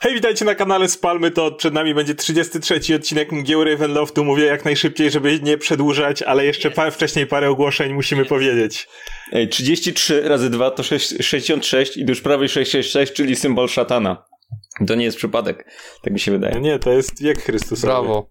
Hej, witajcie na kanale Spalmy, to przed nami będzie 33 odcinek Mgieł Ravenloftu. Mówię jak najszybciej, żeby nie przedłużać, ale jeszcze pa wcześniej parę ogłoszeń musimy powiedzieć. Ej, 33 razy 2 to 6, 66 i już prawie 666, czyli symbol szatana. To nie jest przypadek, tak mi się wydaje. No nie, to jest wiek Chrystusowy. Brawo.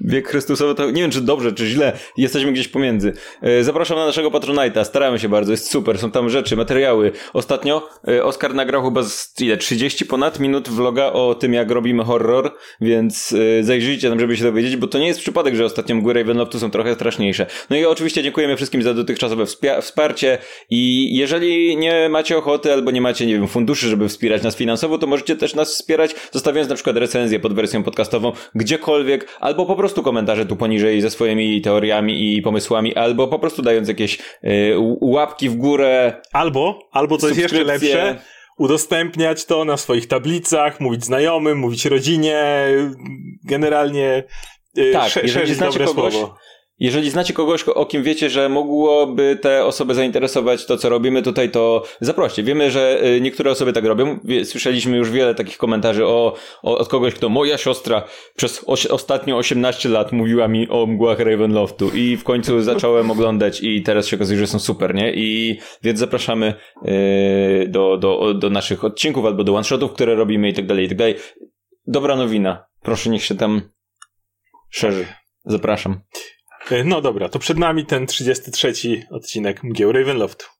Wiek Chrystusowy to nie wiem, czy dobrze, czy źle. Jesteśmy gdzieś pomiędzy. E, Zapraszam na naszego Patronite'a. Staramy się bardzo, jest super. Są tam rzeczy, materiały. Ostatnio e, Oskar nagrał chyba z ile, 30 ponad minut vloga o tym, jak robimy horror, więc e, zajrzyjcie tam, żeby się dowiedzieć, bo to nie jest przypadek, że ostatnio mgły Ravenloftu są trochę straszniejsze. No i oczywiście dziękujemy wszystkim za dotychczasowe wsparcie i jeżeli nie macie ochoty albo nie macie, nie wiem, funduszy, żeby wspierać nas finansowo, to możecie też nas wspierać, zostawiając na przykład recenzję pod wersją podcastową gdziekolwiek, albo po prostu komentarze tu poniżej ze swoimi teoriami i pomysłami, albo po prostu dając jakieś y, łapki w górę. Albo, albo coś jeszcze lepsze, udostępniać to na swoich tablicach, mówić znajomym, mówić rodzinie, generalnie y, Tak, jeżeli znacie dobre kogoś, słowo. Jeżeli znacie kogoś, o kim wiecie, że mogłoby te osoby zainteresować to, co robimy tutaj, to zaproście. Wiemy, że y, niektóre osoby tak robią. Słyszeliśmy już wiele takich komentarzy o, o, od kogoś, kto moja siostra przez oś, ostatnio 18 lat mówiła mi o mgłach Ravenloftu i w końcu zacząłem oglądać i teraz się okazuje, że są super, nie? I więc zapraszamy y, do, do, do naszych odcinków albo do one-shotów, które robimy i tak dalej, i tak dalej. Dobra nowina. Proszę, niech się tam szerzy. Zapraszam. No dobra, to przed nami ten 33 odcinek Mgieł Ravenloftu.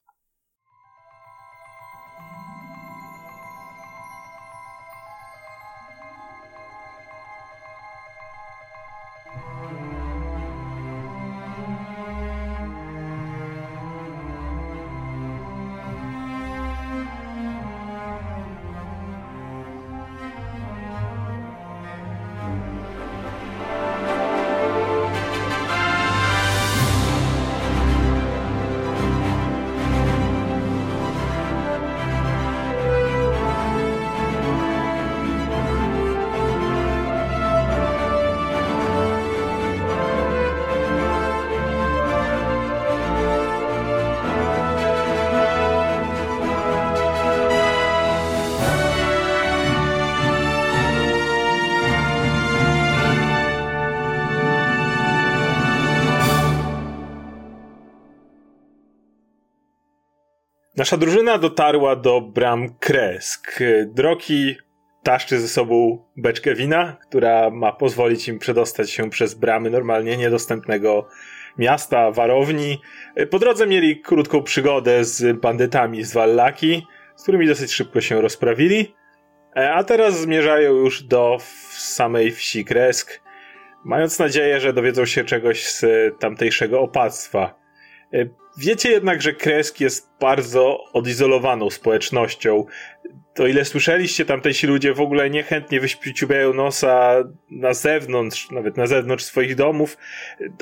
Nasza drużyna dotarła do bram Kresk. Drogi taszczy ze sobą beczkę wina, która ma pozwolić im przedostać się przez bramy normalnie niedostępnego miasta, warowni. Po drodze mieli krótką przygodę z bandytami z Wallaki, z którymi dosyć szybko się rozprawili. E, A teraz zmierzają już do samej wsi Kresk, mając nadzieję, że dowiedzą się czegoś z tamtejszego opactwa. E, Wiecie jednak, że Kresk jest bardzo odizolowaną społecznością. To ile słyszeliście, tamtejsi ludzie w ogóle niechętnie wyśpiubiają nosa na zewnątrz, nawet na zewnątrz swoich domów.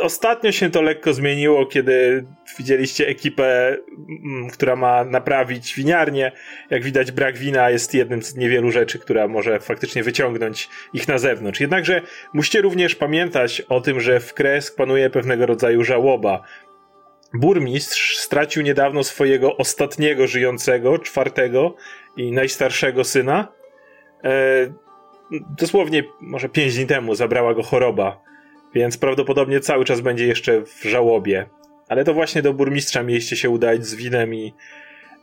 Ostatnio się to lekko zmieniło, kiedy widzieliście ekipę, mm, która ma naprawić winiarnię. Jak widać, brak wina jest jednym z niewielu rzeczy, która może faktycznie wyciągnąć ich na zewnątrz. Jednakże musicie również pamiętać o tym, że w Kresk panuje pewnego rodzaju żałoba. Burmistrz stracił niedawno swojego ostatniego żyjącego, czwartego i najstarszego syna. E, dosłownie może pięć dni temu zabrała go choroba, więc prawdopodobnie cały czas będzie jeszcze w żałobie. Ale to właśnie do burmistrza mieliście się udać z winem i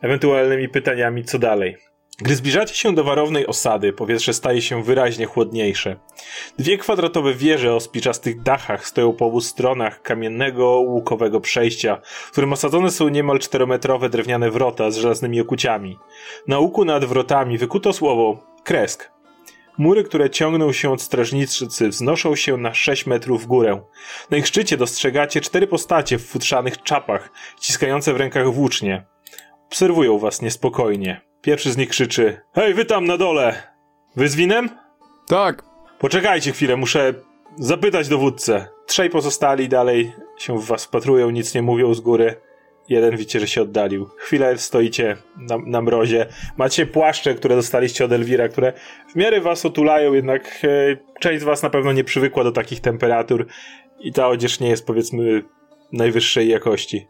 ewentualnymi pytaniami, co dalej. Gdy zbliżacie się do warownej osady, powietrze staje się wyraźnie chłodniejsze. Dwie kwadratowe wieże o spiczastych dachach stoją po obu stronach kamiennego, łukowego przejścia, w którym osadzone są niemal czterometrowe drewniane wrota z żelaznymi okuciami. Na łuku nad wrotami wykuto słowo kresk. Mury, które ciągną się od strażnicy, wznoszą się na 6 metrów w górę. Na ich szczycie dostrzegacie cztery postacie w futrzanych czapach, ściskające w rękach włócznie. Obserwują was niespokojnie. Pierwszy z nich krzyczy: Hej, wy tam na dole! Wy z winem? Tak. Poczekajcie chwilę, muszę zapytać dowódcę. Trzej pozostali dalej się w was wpatrują, nic nie mówią z góry. Jeden widzicie, że się oddalił. Chwilę stoicie na, na mrozie. Macie płaszcze, które dostaliście od Elwira, które w miarę was otulają, jednak e, część z was na pewno nie przywykła do takich temperatur i ta odzież nie jest powiedzmy najwyższej jakości.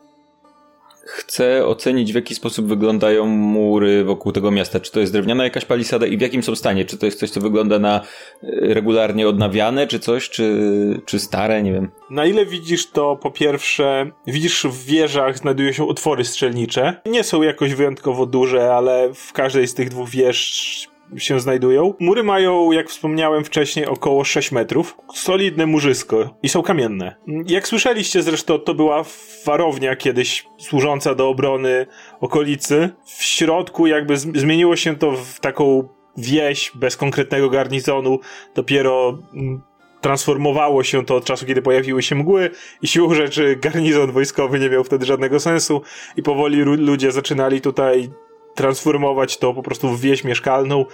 Chcę ocenić, w jaki sposób wyglądają mury wokół tego miasta. Czy to jest drewniana jakaś palisada i w jakim są stanie? Czy to jest coś, co wygląda na y, regularnie odnawiane, czy coś, czy, czy stare, nie wiem. Na ile widzisz to, po pierwsze, widzisz w wieżach znajdują się otwory strzelnicze. Nie są jakoś wyjątkowo duże, ale w każdej z tych dwóch wież się znajdują. Mury mają, jak wspomniałem wcześniej, około 6 metrów. Solidne murzysko i są kamienne. Jak słyszeliście zresztą, to była warownia kiedyś służąca do obrony okolicy. W środku jakby zmieniło się to w taką wieś bez konkretnego garnizonu. Dopiero mm, transformowało się to od czasu, kiedy pojawiły się mgły i siłą rzeczy garnizon wojskowy nie miał wtedy żadnego sensu i powoli ludzie zaczynali tutaj transformować to po prostu w wieś mieszkalną,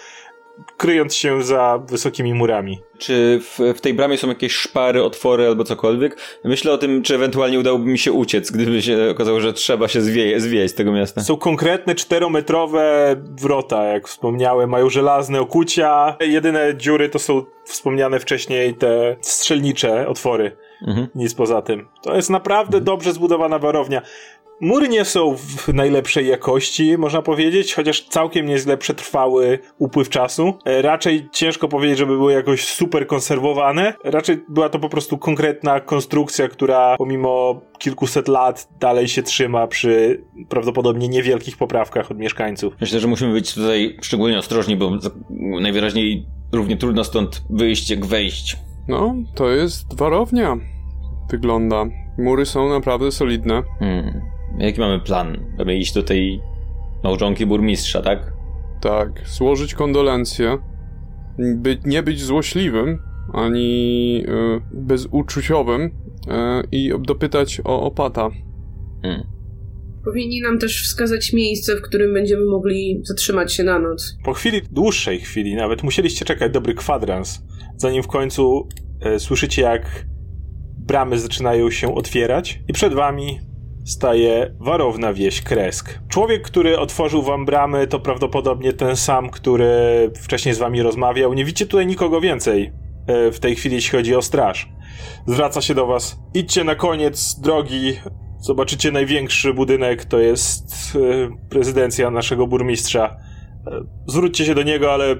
kryjąc się za wysokimi murami. Czy w, w, tej bramie są jakieś szpary, otwory albo cokolwiek? Myślę o tym, czy ewentualnie udałoby mi się uciec, gdyby się okazało, że trzeba się zwieje, zwieść z tego miasta. Są konkretne czterometrowe wrota, jak wspomniałem, mają żelazne okucia. Jedyne dziury to są wspomniane wcześniej te strzelnicze otwory. Mhm. Nic poza tym. To jest naprawdę mhm. dobrze zbudowana warownia. Mury nie są w najlepszej jakości, można powiedzieć, chociaż całkiem nieźle przetrwały upływ czasu. E, raczej ciężko powiedzieć, żeby były jakoś super konserwowane. Raczej była to po prostu konkretna konstrukcja, która pomimo kilkuset lat dalej się trzyma przy prawdopodobnie niewielkich poprawkach od mieszkańców. Myślę, że musimy być tutaj szczególnie ostrożni, bo najwyraźniej równie trudno stąd wyjść jak wejść. No, to jest warownia. Wygląda. Mury są naprawdę solidne. Hmm. Jaki mamy plan? Mamy iść do tej małżonki burmistrza, tak? Tak, złożyć kondolencje, by, nie być złośliwym, ani y, bezuczuciowym y, i dopytać o opata. Hmm. Powinni nam też wskazać miejsce, w którym będziemy mogli zatrzymać się na noc. Po chwili, dłuższej chwili nawet, musieliście czekać dobry kwadrans, zanim w końcu e, słyszycie, jak bramy zaczynają się otwierać i przed wami staje warowna wieś Kresk. Człowiek, który otworzył wam bramy, to prawdopodobnie ten sam, który wcześniej z wami rozmawiał. Nie widzicie tutaj nikogo więcej e, w tej chwili, jeśli chodzi o straż. Zwraca się do was. Idźcie na koniec drogi. Zobaczycie największy budynek, to jest e, prezydencja naszego burmistrza. E, zwróćcie się do niego, ale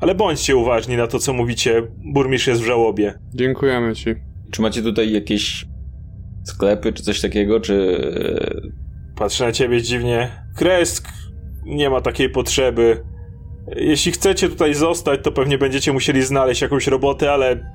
ale bądźcie uważni na to, co mówicie. Burmistrz jest w żałobie. Dziękujemy ci. Czy macie tutaj jakieś sklepy czy coś takiego, czy... Patrzę na ciebie dziwnie. Kresk nie ma takiej potrzeby. Jeśli chcecie tutaj zostać, to pewnie będziecie musieli znaleźć jakąś robotę, ale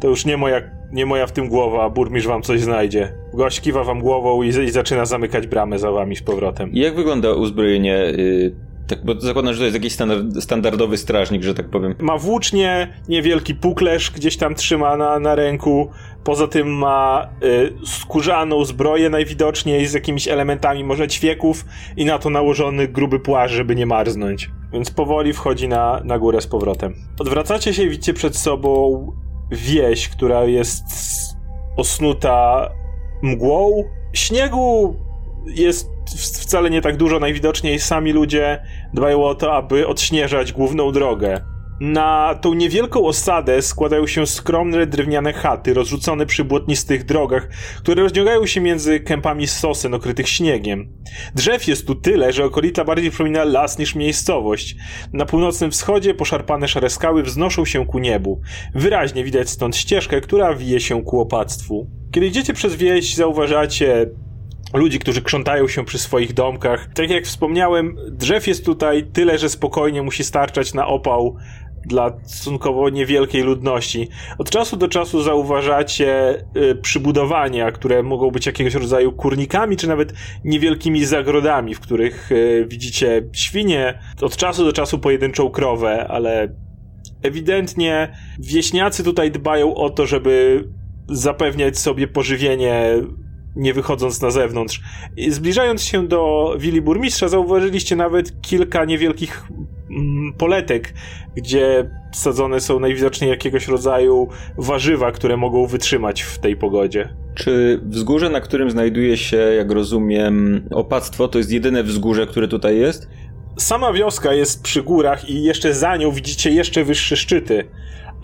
to już nie moja, nie moja w tym głowa. Burmistrz wam coś znajdzie. Gość kiwa wam głową i, i zaczyna zamykać bramę za wami z powrotem. Jak wygląda uzbrojenie y, tak, bo zakładam, że to jest jakiś standard, standardowy strażnik, że tak powiem. Ma włócznie, niewielki puklerz gdzieś tam trzyma na, na ręku. Poza tym ma y, skórzaną zbroję najwidoczniej z jakimiś elementami może ćwieków i na to nałożony gruby płaszcz, żeby nie marznąć. Więc powoli wchodzi na, na górę z powrotem. Odwracacie się i widzicie przed sobą wieś, która jest osnuta mgłą. Śniegu jest wcale nie tak dużo, najwidoczniej sami ludzie dbają o to, aby odśnieżać główną drogę. Na tą niewielką osadę składają się skromne drewniane chaty rozrzucone przy błotnistych drogach, które rozciągają się między kępami sosen okrytych śniegiem. Drzew jest tu tyle, że okolica bardziej przypomina las niż miejscowość. Na północnym wschodzie poszarpane szare skały wznoszą się ku niebu. Wyraźnie widać stąd ścieżkę, która wije się ku opactwu. Kiedy idziecie przez wieś, zauważacie ludzi, którzy krzątają się przy swoich domkach. Tak jak wspomniałem, drzew jest tutaj tyle, że spokojnie musi starczać na opał dla stosunkowo niewielkiej ludności. Od czasu do czasu zauważacie y, przybudowania, które mogą być jakiegoś rodzaju kurnikami, czy nawet niewielkimi zagrodami, w których y, widzicie świnie, od czasu do czasu pojedynczą krowę, ale ewidentnie wieśniacy tutaj dbają o to, żeby zapewniać sobie pożywienie nie wychodząc na zewnątrz. I zbliżając się do wili burmistrza, zauważyliście nawet kilka niewielkich mm, poletek, gdzie sadzone są najwidoczniej jakiegoś rodzaju warzywa, które mogą wytrzymać w tej pogodzie. Czy wzgórze, na którym znajduje się, jak rozumiem, opactwo, to jest jedyne wzgórze, które tutaj jest? Sama wioska jest przy górach i jeszcze za nią widzicie jeszcze wyższe szczyty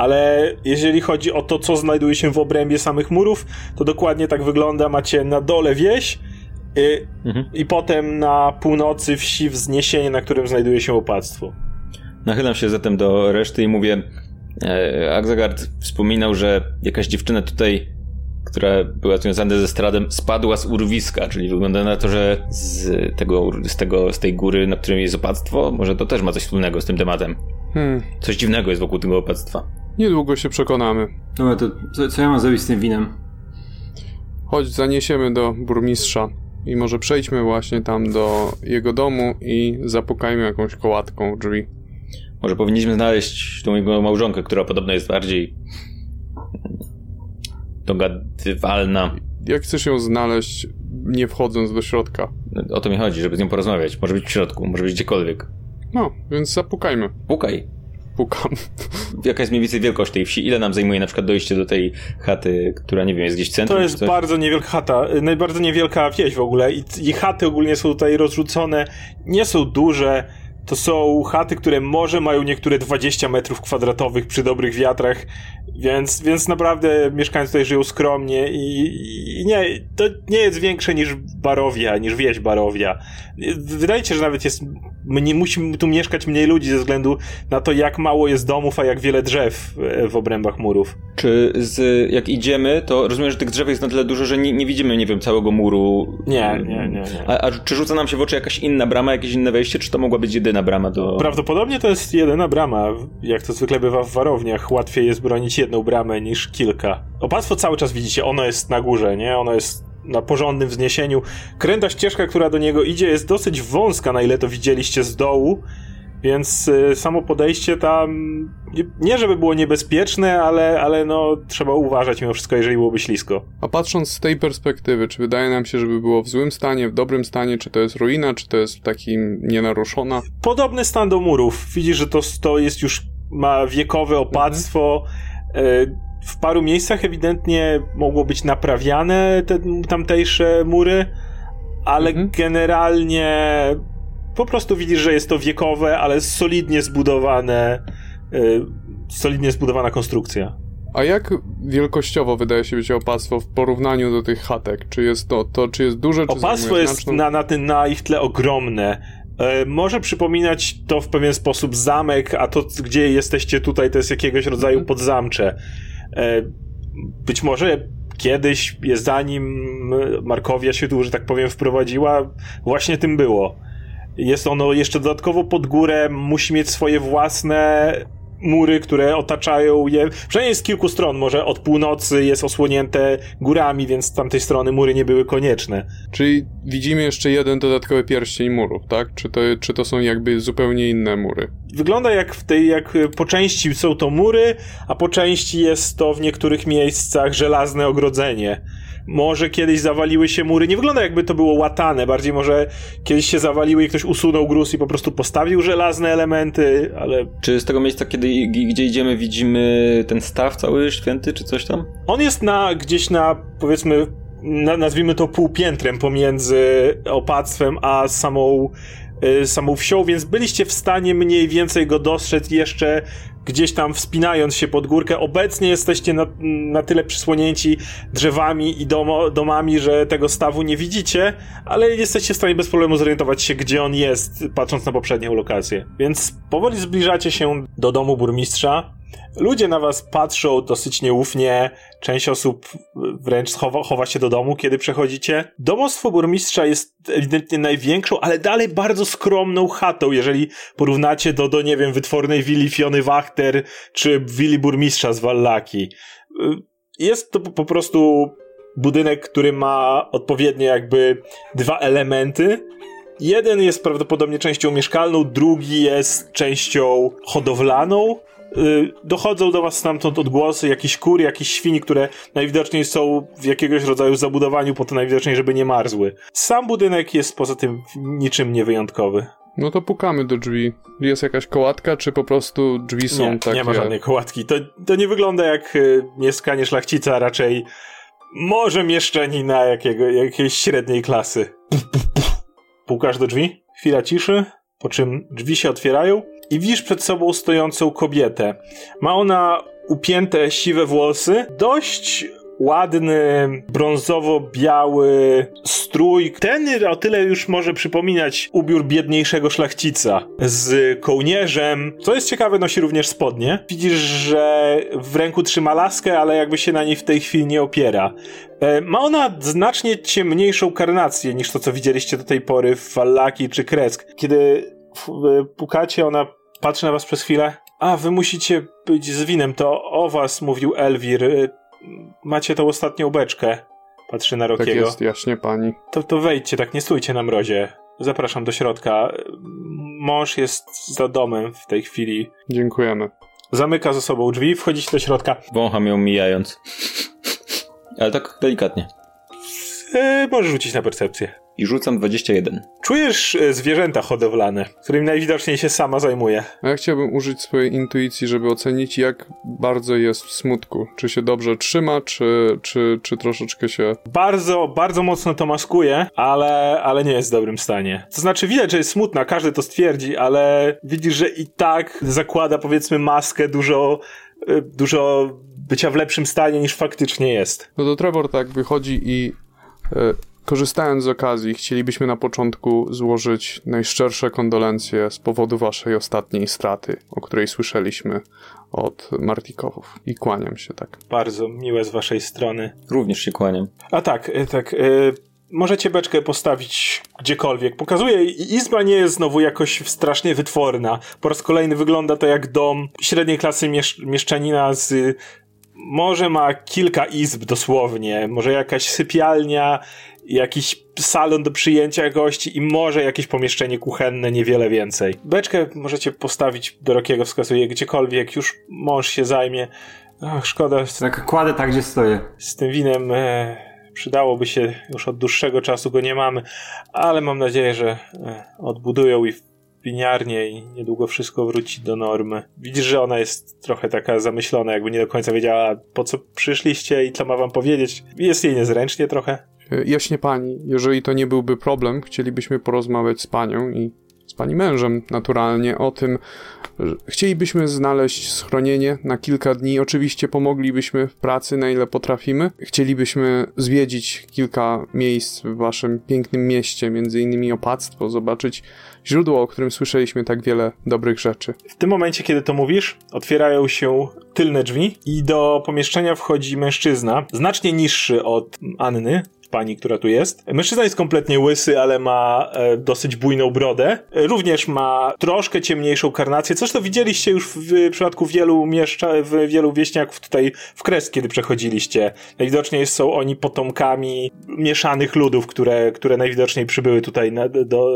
ale jeżeli chodzi o to, co znajduje się w obrębie samych murów, to dokładnie tak wygląda. Macie na dole wieś, Y, mhm. I potem na północy wsi wzniesienie, na którym znajduje się opactwo. Nachylam się zatem do reszty i mówię, e, Agzagard wspominał, że jakaś dziewczyna tutaj, która była związana ze stradem, spadła z urwiska, czyli wygląda na to, że z, tego, z, tego, z tej góry, na którym jest opactwo, może to też ma coś wspólnego z tym tematem. Hmm. Coś dziwnego jest wokół tego opactwa. Niedługo się przekonamy. Dobra, to co, co ja mam zrobić z tym winem? Chodź, zaniesiemy do burmistrza i może przejdźmy właśnie tam do jego domu i zapukajmy jakąś kołatką w drzwi. Może powinniśmy znaleźć tą jego małżonkę, która podobno jest bardziej dogadywalna. Jak chcesz ją znaleźć, nie wchodząc do środka? O to mi chodzi, żeby z nią porozmawiać. Może być w środku, może być gdziekolwiek. No, więc zapukajmy. Pukaj. Pukam. Jaka jest mniej więcej wielkość tej wsi? Ile nam zajmuje na przykład dojście do tej chaty, która nie wiem, jest gdzieś w centrum? To jest bardzo niewielka chata, najbardziej niewielka wieś w ogóle i, i chaty ogólnie są tutaj rozrzucone, nie są duże, to są chaty, które może mają niektóre 20 metrów kwadratowych przy dobrych wiatrach, więc, więc naprawdę mieszkańcy tutaj żyją skromnie i, i nie, to nie jest większe niż Barowia, niż wieś Barowia. Wydaje się, że nawet jest, nie musi tu mieszkać mniej ludzi ze względu na to, jak mało jest domów, a jak wiele drzew w obrębach murów. Czy z, jak idziemy, to rozumiem, że tych drzew jest na tyle dużo, że nie, nie widzimy, nie wiem, całego muru? Nie, nie, nie. nie. A, a czy rzuca nam się w oczy jakaś inna brama, jakieś inne wejście, czy to mogła być jedyna brama do... Prawdopodobnie to jest jedyna brama. Jak to zwykle bywa w warowniach, łatwiej jest bronić jedną bramę niż kilka. Opactwo cały czas widzicie, ono jest na górze, nie? Ono jest na porządnym wzniesieniu. Kręta ścieżka, która do niego idzie, jest dosyć wąska, na ile to widzieliście z dołu. Więc y, samo podejście tam, nie żeby było niebezpieczne, ale, ale no trzeba uważać mimo wszystko, jeżeli byłoby ślisko. A patrząc z tej perspektywy, czy wydaje nam się, żeby było w złym stanie, w dobrym stanie, czy to jest ruina, czy to jest takim nienaruszona? Podobny stan do murów. Widzisz, że to, to jest już, ma wiekowe opactwo, mhm. w paru miejscach ewidentnie mogło być naprawiane te tamtejsze mury, ale mhm. generalnie po prostu widzisz, że jest to wiekowe, ale solidnie zbudowane, yy, solidnie zbudowana konstrukcja. A jak wielkościowo wydaje się być opactwo w porównaniu do tych chatek? Czy jest to, to czy jest duże, czy Opactwo jest znaczną... na, na, na ich tle ogromne. E, może przypominać to w pewien sposób zamek, a to, gdzie jesteście tutaj, to jest jakiegoś rodzaju mhm. podzamcze. E, być może kiedyś, zanim Markowia się tu, że tak powiem, wprowadziła, właśnie tym było. Jest ono jeszcze dodatkowo pod górę, musi mieć swoje własne mury, które otaczają je. Przynajmniej z kilku stron, może od północy jest osłonięte górami, więc z tamtej strony mury nie były konieczne. Czyli widzimy jeszcze jeden dodatkowy pierścień murów, tak? Czy to, czy to są jakby zupełnie inne mury? Wygląda jak w tej, jak po części są to mury, a po części jest to w niektórych miejscach żelazne ogrodzenie może kiedyś zawaliły się mury. Nie wygląda jakby to było łatane, bardziej może kiedyś się zawaliły i ktoś usunął gruz i po prostu postawił żelazne elementy, ale... Czy z tego miejsca, kiedy, gdzie idziemy, widzimy ten staw cały święty, czy coś tam? On jest na, gdzieś na, powiedzmy, na, nazwijmy to półpiętrem pomiędzy opactwem a samą y, samą wsią, więc byliście w stanie mniej więcej go dostrzec jeszcze gdzieś tam wspinając się pod górkę. Obecnie jesteście na, na tyle przysłonięci drzewami i domo, domami, że tego stawu nie widzicie, ale jesteście w stanie bez problemu zorientować się, gdzie on jest, patrząc na poprzednią lokację. Więc powoli zbliżacie się do domu burmistrza. Ludzie na was patrzą dosyć nieufnie, część osób wręcz chowa, chowa, się do domu, kiedy przechodzicie. Domostwo burmistrza jest ewidentnie największą, ale dalej bardzo skromną chatą, jeżeli porównacie do, do nie wiem, wytwornej willi Fiony Wachter, czy willi burmistrza z Wallaki. Jest to po prostu budynek, który ma odpowiednio jakby dwa elementy. Jeden jest prawdopodobnie częścią mieszkalną, drugi jest częścią hodowlaną. Y, dochodzą do was stamtąd odgłosy jakichś kur, jakichś świni, które najwidoczniej są w jakiegoś rodzaju zabudowaniu, po to najwidoczniej, żeby nie marzły. Sam budynek jest poza tym niczym niewyjątkowy. No to pukamy do drzwi. Jest jakaś kołatka, czy po prostu drzwi są nie, takie... Nie ma żadnej kołatki. To, to nie wygląda jak y, mieszkanie szlachcica, raczej może mieszczanina jakiego, jakiejś średniej klasy. Pukasz do drzwi, chwila ciszy, po czym drzwi się otwierają i widzisz przed sobą stojącą kobietę. Ma ona upięte siwe włosy, dość ładny, brązowo-biały strój. Ten o tyle już może przypominać ubiór biedniejszego szlachcica z kołnierzem. Co jest ciekawe, nosi również spodnie. Widzisz, że w ręku trzyma laskę, ale jakby się na niej w tej chwili nie opiera. E, Ma ona znacznie ciemniejszą karnację niż to, co widzieliście do tej pory w Fallaki czy Kresk. Kiedy e, pukacie, ona patrzy na was przez chwilę. A, wy musicie być z winem, to o was mówił Elwir. E, Macie tą ostatnią beczkę. Patrzy na Tak Rokiego. jest, jaśnie pani. To, to wejdźcie, tak nie stójcie na mrozie. Zapraszam do środka. Mąż jest za domem w tej chwili. Dziękujemy. Zamyka za sobą drzwi, wchodzicie do środka. Wącham ją mijając. Ale tak delikatnie. E, możesz rzucić na percepcję. I rzucam 21. Czujesz e, zwierzęta hodowlane, którymi najwidoczniej się sama zajmuje. A ja chciałbym użyć swojej intuicji, żeby ocenić, jak bardzo jest w smutku. Czy się dobrze trzyma, czy, czy, czy troszeczkę się. Bardzo, bardzo mocno to maskuje, ale, ale nie jest w dobrym stanie. To znaczy widać, że jest smutna, każdy to stwierdzi, ale widzisz, że i tak zakłada powiedzmy maskę dużo, e, dużo bycia w lepszym stanie niż faktycznie jest. No to Trevor tak wychodzi i korzystając z okazji, chcielibyśmy na początku złożyć najszczersze kondolencje z powodu waszej ostatniej straty, o której słyszeliśmy od Martikowów. I kłaniam się tak. Bardzo miłe z waszej strony. Również się kłaniam. A tak, e, tak. e, Możecie beczkę postawić gdziekolwiek. Pokazuje, izba nie jest znowu jakoś strasznie wytworna. Po raz kolejny wygląda to jak dom średniej klasy miesz- mieszczanina z... Może ma kilka izb dosłownie, może jakaś sypialnia, jakiś salon do przyjęcia gości i może jakieś pomieszczenie kuchenne, niewiele więcej. Beczkę możecie postawić do Rokiego, wskazuje gdziekolwiek, już mąż się zajmie. Ach, szkoda, Tak kładę tak, gdzie stoję. z tym winem e, przydałoby się, już od dłuższego czasu go nie mamy, ale mam nadzieję, że e, odbudują i winiarnię i niedługo wszystko wróci do normy. Widzisz, że ona jest trochę taka zamyślona, jakby nie do końca wiedziała, po co przyszliście i co ma wam powiedzieć. Jest jej niezręcznie trochę. E, Jaśnie pani, jeżeli to nie byłby problem, chcielibyśmy porozmawiać z panią i z pani mężem naturalnie o tym, chcielibyśmy znaleźć schronienie na kilka dni. Oczywiście pomoglibyśmy w pracy na ile potrafimy. Chcielibyśmy zwiedzić kilka miejsc w waszym pięknym mieście, między innymi opactwo, zobaczyć źródło, o którym słyszeliśmy tak wiele dobrych rzeczy. W tym momencie, kiedy to mówisz, otwierają się tylne drzwi i do pomieszczenia wchodzi mężczyzna, znacznie niższy od Anny, pani, która tu jest. Mężczyzna jest kompletnie łysy, ale ma e, dosyć bujną brodę. E, również ma troszkę ciemniejszą karnację, coś to widzieliście już w, w przypadku wielu mieszcza, w wielu wieśniaków tutaj w Kres, kiedy przechodziliście. Najwidoczniej są oni potomkami mieszanych ludów, które, które najwidoczniej przybyły tutaj na, do,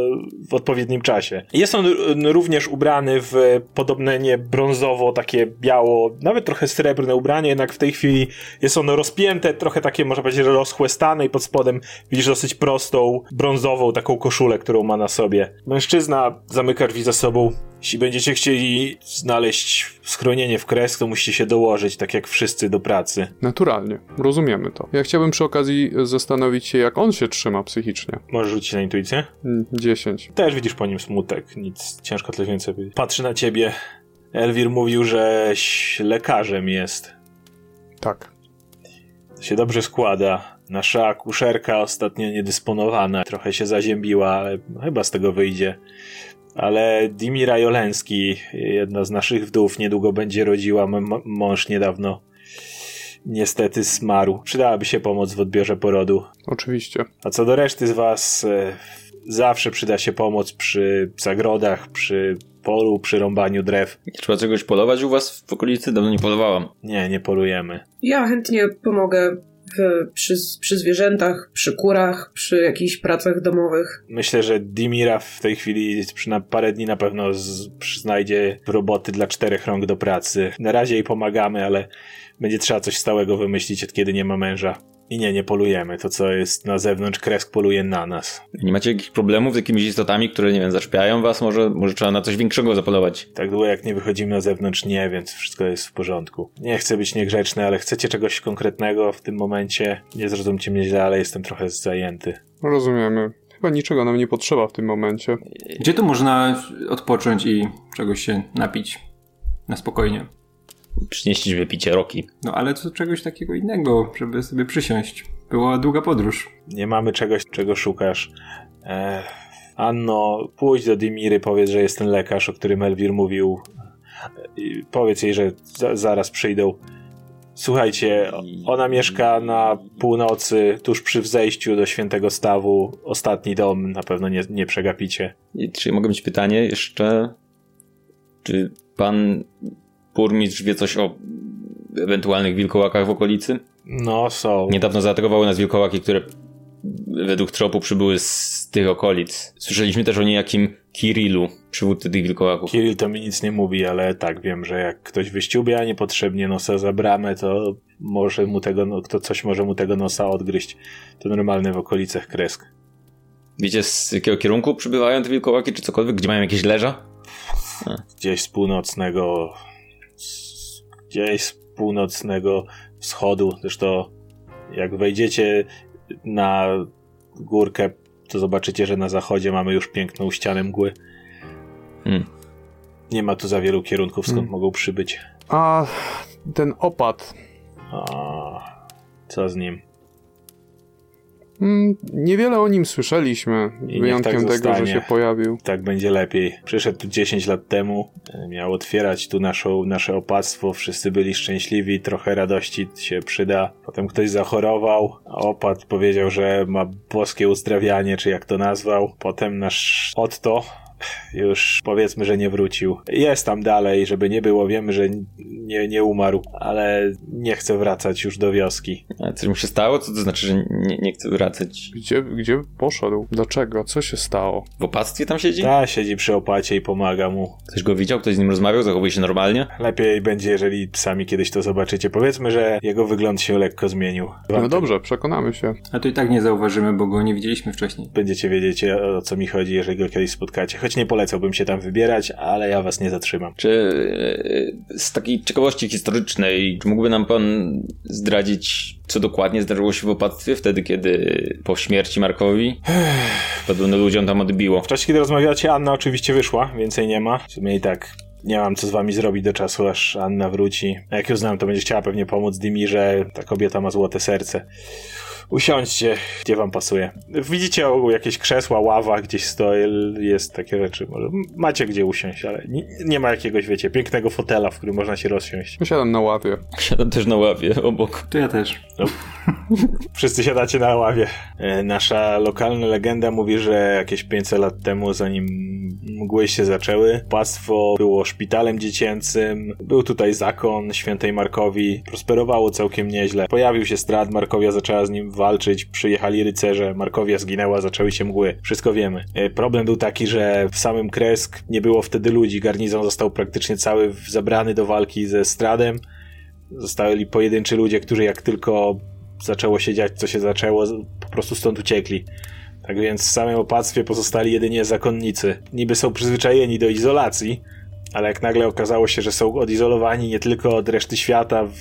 w odpowiednim czasie. Jest on również ubrany w podobne nie brązowo, takie biało, nawet trochę srebrne ubranie, jednak w tej chwili jest ono rozpięte, trochę takie, można powiedzieć, rozchłestane i pod spodem widzisz dosyć prostą, brązową taką koszulę, którą ma na sobie. Mężczyzna zamyka drzwi za sobą. Jeśli będziecie chcieli znaleźć schronienie w kres, to musicie się dołożyć, tak jak wszyscy, do pracy. Naturalnie, rozumiemy to. Ja chciałbym przy okazji zastanowić się, jak on się trzyma psychicznie. Możesz rzucić na intuicję? Mm, 10. Też widzisz po nim smutek, nic ciężko tyle więcej powiedzieć. Patrzy na ciebie. Elwir mówił, żeś lekarzem jest. Tak. się dobrze składa. Nasza akuszerka ostatnio niedysponowana, trochę się zaziębiła, ale chyba z tego wyjdzie. Ale Dimira Jolenski, jedna z naszych wdów, niedługo będzie rodziła. M- mąż niedawno niestety zmarł. Przydałaby się pomoc w odbiorze porodu. Oczywiście. A co do reszty z was, e, zawsze przyda się pomoc przy zagrodach, przy polu, przy rąbaniu drew. Trzeba czegoś polować u was w okolicy? Dawno nie polowałam. Nie, nie polujemy. Ja chętnie pomogę przy, przy zwierzętach, przy kurach, przy jakichś pracach domowych. Myślę, że Dimira w tej chwili na parę dni na pewno z, znajdzie roboty dla czterech rąk do pracy. Na razie jej pomagamy, ale będzie trzeba coś stałego wymyślić, od kiedy nie ma męża. I nie, nie polujemy. To, co jest na zewnątrz, kresk poluje na nas. Nie macie jakichś problemów z jakimiś istotami, które, nie wiem, zaszpiają was? Może, może trzeba na coś większego zapolować? Tak długo jak nie wychodzimy na zewnątrz, nie, więc wszystko jest w porządku. Nie chcę być niegrzeczny, ale chcecie czegoś konkretnego w tym momencie? Nie zrozumcie mnie źle, ale jestem trochę zajęty. Rozumiemy. Chyba niczego nam nie potrzeba w tym momencie. Gdzie tu można odpocząć i czegoś się napić na spokojnie? Przynieśliśmy wypicie Roki. No ale co czegoś takiego innego, żeby sobie przysiąść. Była długa podróż. Nie mamy czegoś, czego szukasz. Ech, Anno, pójdź do Dimiry, powiedz, że jest ten lekarz, o którym Elwir mówił. I powiedz jej, że za, zaraz przyjdą. Słuchajcie, ona mieszka na północy, tuż przy wzejściu do Świętego Stawu. Ostatni dom, na pewno nie, nie przegapicie. I czy mogę mieć pytanie jeszcze? Czy pan burmistrz wie coś o ewentualnych wilkołakach w okolicy? No, są. Niedawno zaatakowały nas wilkołaki, które według tropu przybyły z tych okolic. Słyszeliśmy też o niejakim Kirillu, przywódcy tych wilkołaków. Kirill to mi nic nie mówi, ale tak, wiem, że jak ktoś wyściubia niepotrzebnie nosa za bramę, to może mu tego, no, to coś może mu tego nosa odgryźć. To normalne w okolicach Kresk. Wiecie z jakiego kierunku przybywają te wilkołaki, czy cokolwiek? Gdzie mają jakieś leża? Gdzieś z północnego, gdzieś z północnego wschodu. Zresztą jak wejdziecie na górkę, to zobaczycie, że na zachodzie mamy już piękną ścianę mgły. Hmm. Nie ma tu za wielu kierunków, skąd Hmm. mogą przybyć. A ten opad. A, co z nim? Mm, niewiele o nim słyszeliśmy, niech wyjątkiem tak tego, że się pojawił. Tak będzie lepiej. Przyszedł tu 10 lat temu, e, miał otwierać tu naszą, nasze opactwo, wszyscy byli szczęśliwi, trochę radości się przyda. Potem ktoś zachorował, a opat powiedział, że ma boskie uzdrawianie, czy jak to nazwał. Potem nasz Otto już powiedzmy, że nie wrócił. Jest tam dalej, żeby nie było, wiemy, że nie, nie umarł, ale nie chce wracać już do wioski. A coś mu się stało? Co to znaczy, że nie, nie chce wracać? Gdzie, gdzie poszedł? Dlaczego? Co się stało? W opactwie tam siedzi? Ta siedzi przy opacie i pomaga mu. Ktoś go widział? Ktoś z nim rozmawiał? Zachowuje się normalnie? Lepiej będzie, jeżeli sami kiedyś to zobaczycie. Powiedzmy, że jego wygląd się lekko zmienił. No dobrze, przekonamy się. A to i tak nie zauważymy, bo go nie widzieliśmy wcześniej. Będziecie wiedzieć o co mi chodzi, jeżeli go kiedyś spotkacie. Choć nie polecałbym się tam wybierać, ale ja was nie zatrzymam. Czy e, z takiej ciekawości historycznej, czy mógłby nam pan zdradzić, co dokładnie zdarzyło się w opactwie wtedy, kiedy po śmierci Markowi podobno ludziom tam odbiło? W czasie, kiedy rozmawiacie, Anna oczywiście wyszła, więcej nie ma. W sumie i tak nie mam co z wami zrobić do czasu, aż Anna wróci. A jak ją znam, to będzie chciała pewnie pomóc Dimirze. Ta kobieta ma złote serce. Usiądźcie, gdzie wam pasuje. Widzicie o, jakieś krzesła, ława gdzieś stoi, jest takie rzeczy. Może macie gdzie usiąść, ale nie, nie ma jakiegoś, wiecie, pięknego fotela, w którym można się rozsiąść. Siadam na ławie. Siadam też na ławie obok. To ja też. Wszyscy siadacie na ławie. E, Nasza lokalna legenda mówi, że jakieś 500 lat temu, zanim mgły się zaczęły, pastwo było szpitalem dziecięcym, był tutaj zakon świętej Markowi, prosperowało całkiem nieźle. Pojawił się strat, Markowia zaczęła z nim walczyć, przyjechali rycerze, Markowia zginęła, zaczęły się mgły. Wszystko wiemy. E, Problem był taki, że w samym Kresk nie było wtedy ludzi, garnizon został praktycznie cały zabrany do walki ze stradem. Zostali pojedynczy ludzie, którzy jak tylko zaczęło się dziać, co się zaczęło, po prostu stąd uciekli. Tak więc w samym opactwie pozostali jedynie zakonnicy. Niby są przyzwyczajeni do izolacji, ale jak nagle okazało się, że są odizolowani nie tylko od reszty świata w,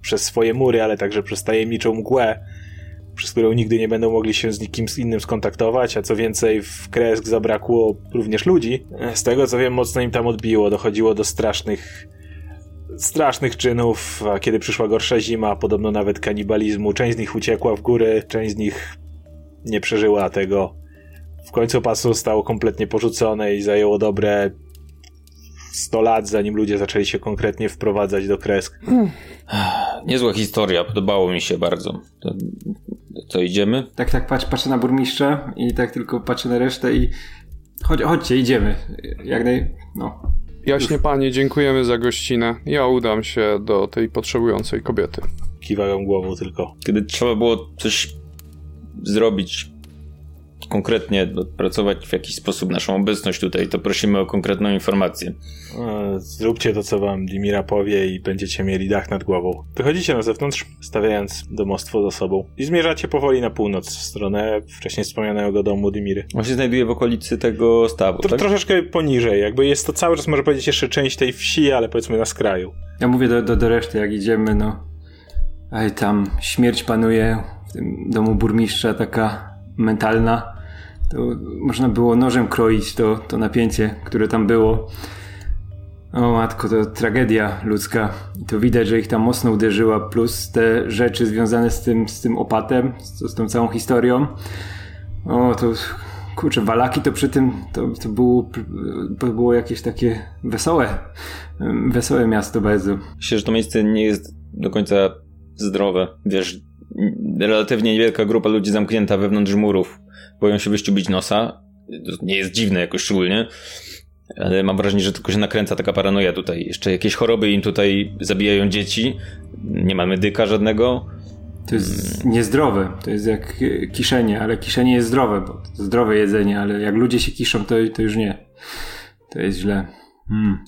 przez swoje mury, ale także przez tajemniczą mgłę, przez którą nigdy nie będą mogli się z nikim innym skontaktować, a co więcej w Kresk zabrakło również ludzi. Z tego co wiem, mocno im tam odbiło, dochodziło do strasznych strasznych czynów, a kiedy przyszła gorsza zima, podobno nawet kanibalizmu, część z nich uciekła w góry, część z nich nie przeżyła tego. W końcu pasu zostało kompletnie porzucone i zajęło dobre 100 lat, zanim ludzie zaczęli się konkretnie wprowadzać do kresk. Niezła historia, podobało mi się bardzo. To, idziemy? Tak, tak, patrz, patrzę na burmistrza i tak tylko patrzę na resztę i chodź, chodźcie, idziemy. Jak naj... no. Jaśnie panie, dziękujemy za gościnę. Ja udam się do tej potrzebującej kobiety. Kiwają głową tylko. Kiedy trzeba było coś zrobić konkretnie, pracować w jakiś sposób naszą obecność tutaj, to prosimy o konkretną informację. E, Zróbcie to, co wam Dimira powie i będziecie mieli dach nad głową. Wychodzicie na zewnątrz, stawiając domostwo za sobą i zmierzacie powoli na północ, w stronę wcześniej wspomnianego domu Dimiry. On się znajduje w okolicy tego stawu, Tro- tak? Troszeczkę poniżej, jakby jest to cały czas, może powiedzieć, jeszcze część tej wsi, ale powiedzmy na skraju. Ja mówię do, do, do reszty, jak idziemy, no. Ej, tam śmierć panuje w tym domu burmistrza, taka mentalna. To można było nożem kroić to, to napięcie, które tam było. O matko, to tragedia ludzka. I to widać, że ich tam mocno uderzyła, plus te rzeczy związane z tym, z tym opatem, z, z tą całą historią. O, to kurczę, Walaki to przy tym, to, to, było, to było jakieś takie wesołe, wesołe miasto bardzo. Myślę, że to miejsce nie jest do końca zdrowe. Wiesz, relatywnie niewielka grupa ludzi zamknięta wewnątrz murów boją się wyściubić nosa. To nie jest dziwne jakoś szczególnie, ale mam wrażenie, że tylko się nakręca taka paranoja tutaj. Jeszcze jakieś choroby im tutaj zabijają dzieci. Nie ma medyka żadnego. To jest niezdrowe. To jest jak kiszenie, ale kiszenie jest zdrowe, bo zdrowe jedzenie, ale jak ludzie się kiszą, to, to już nie. To jest źle. Mm.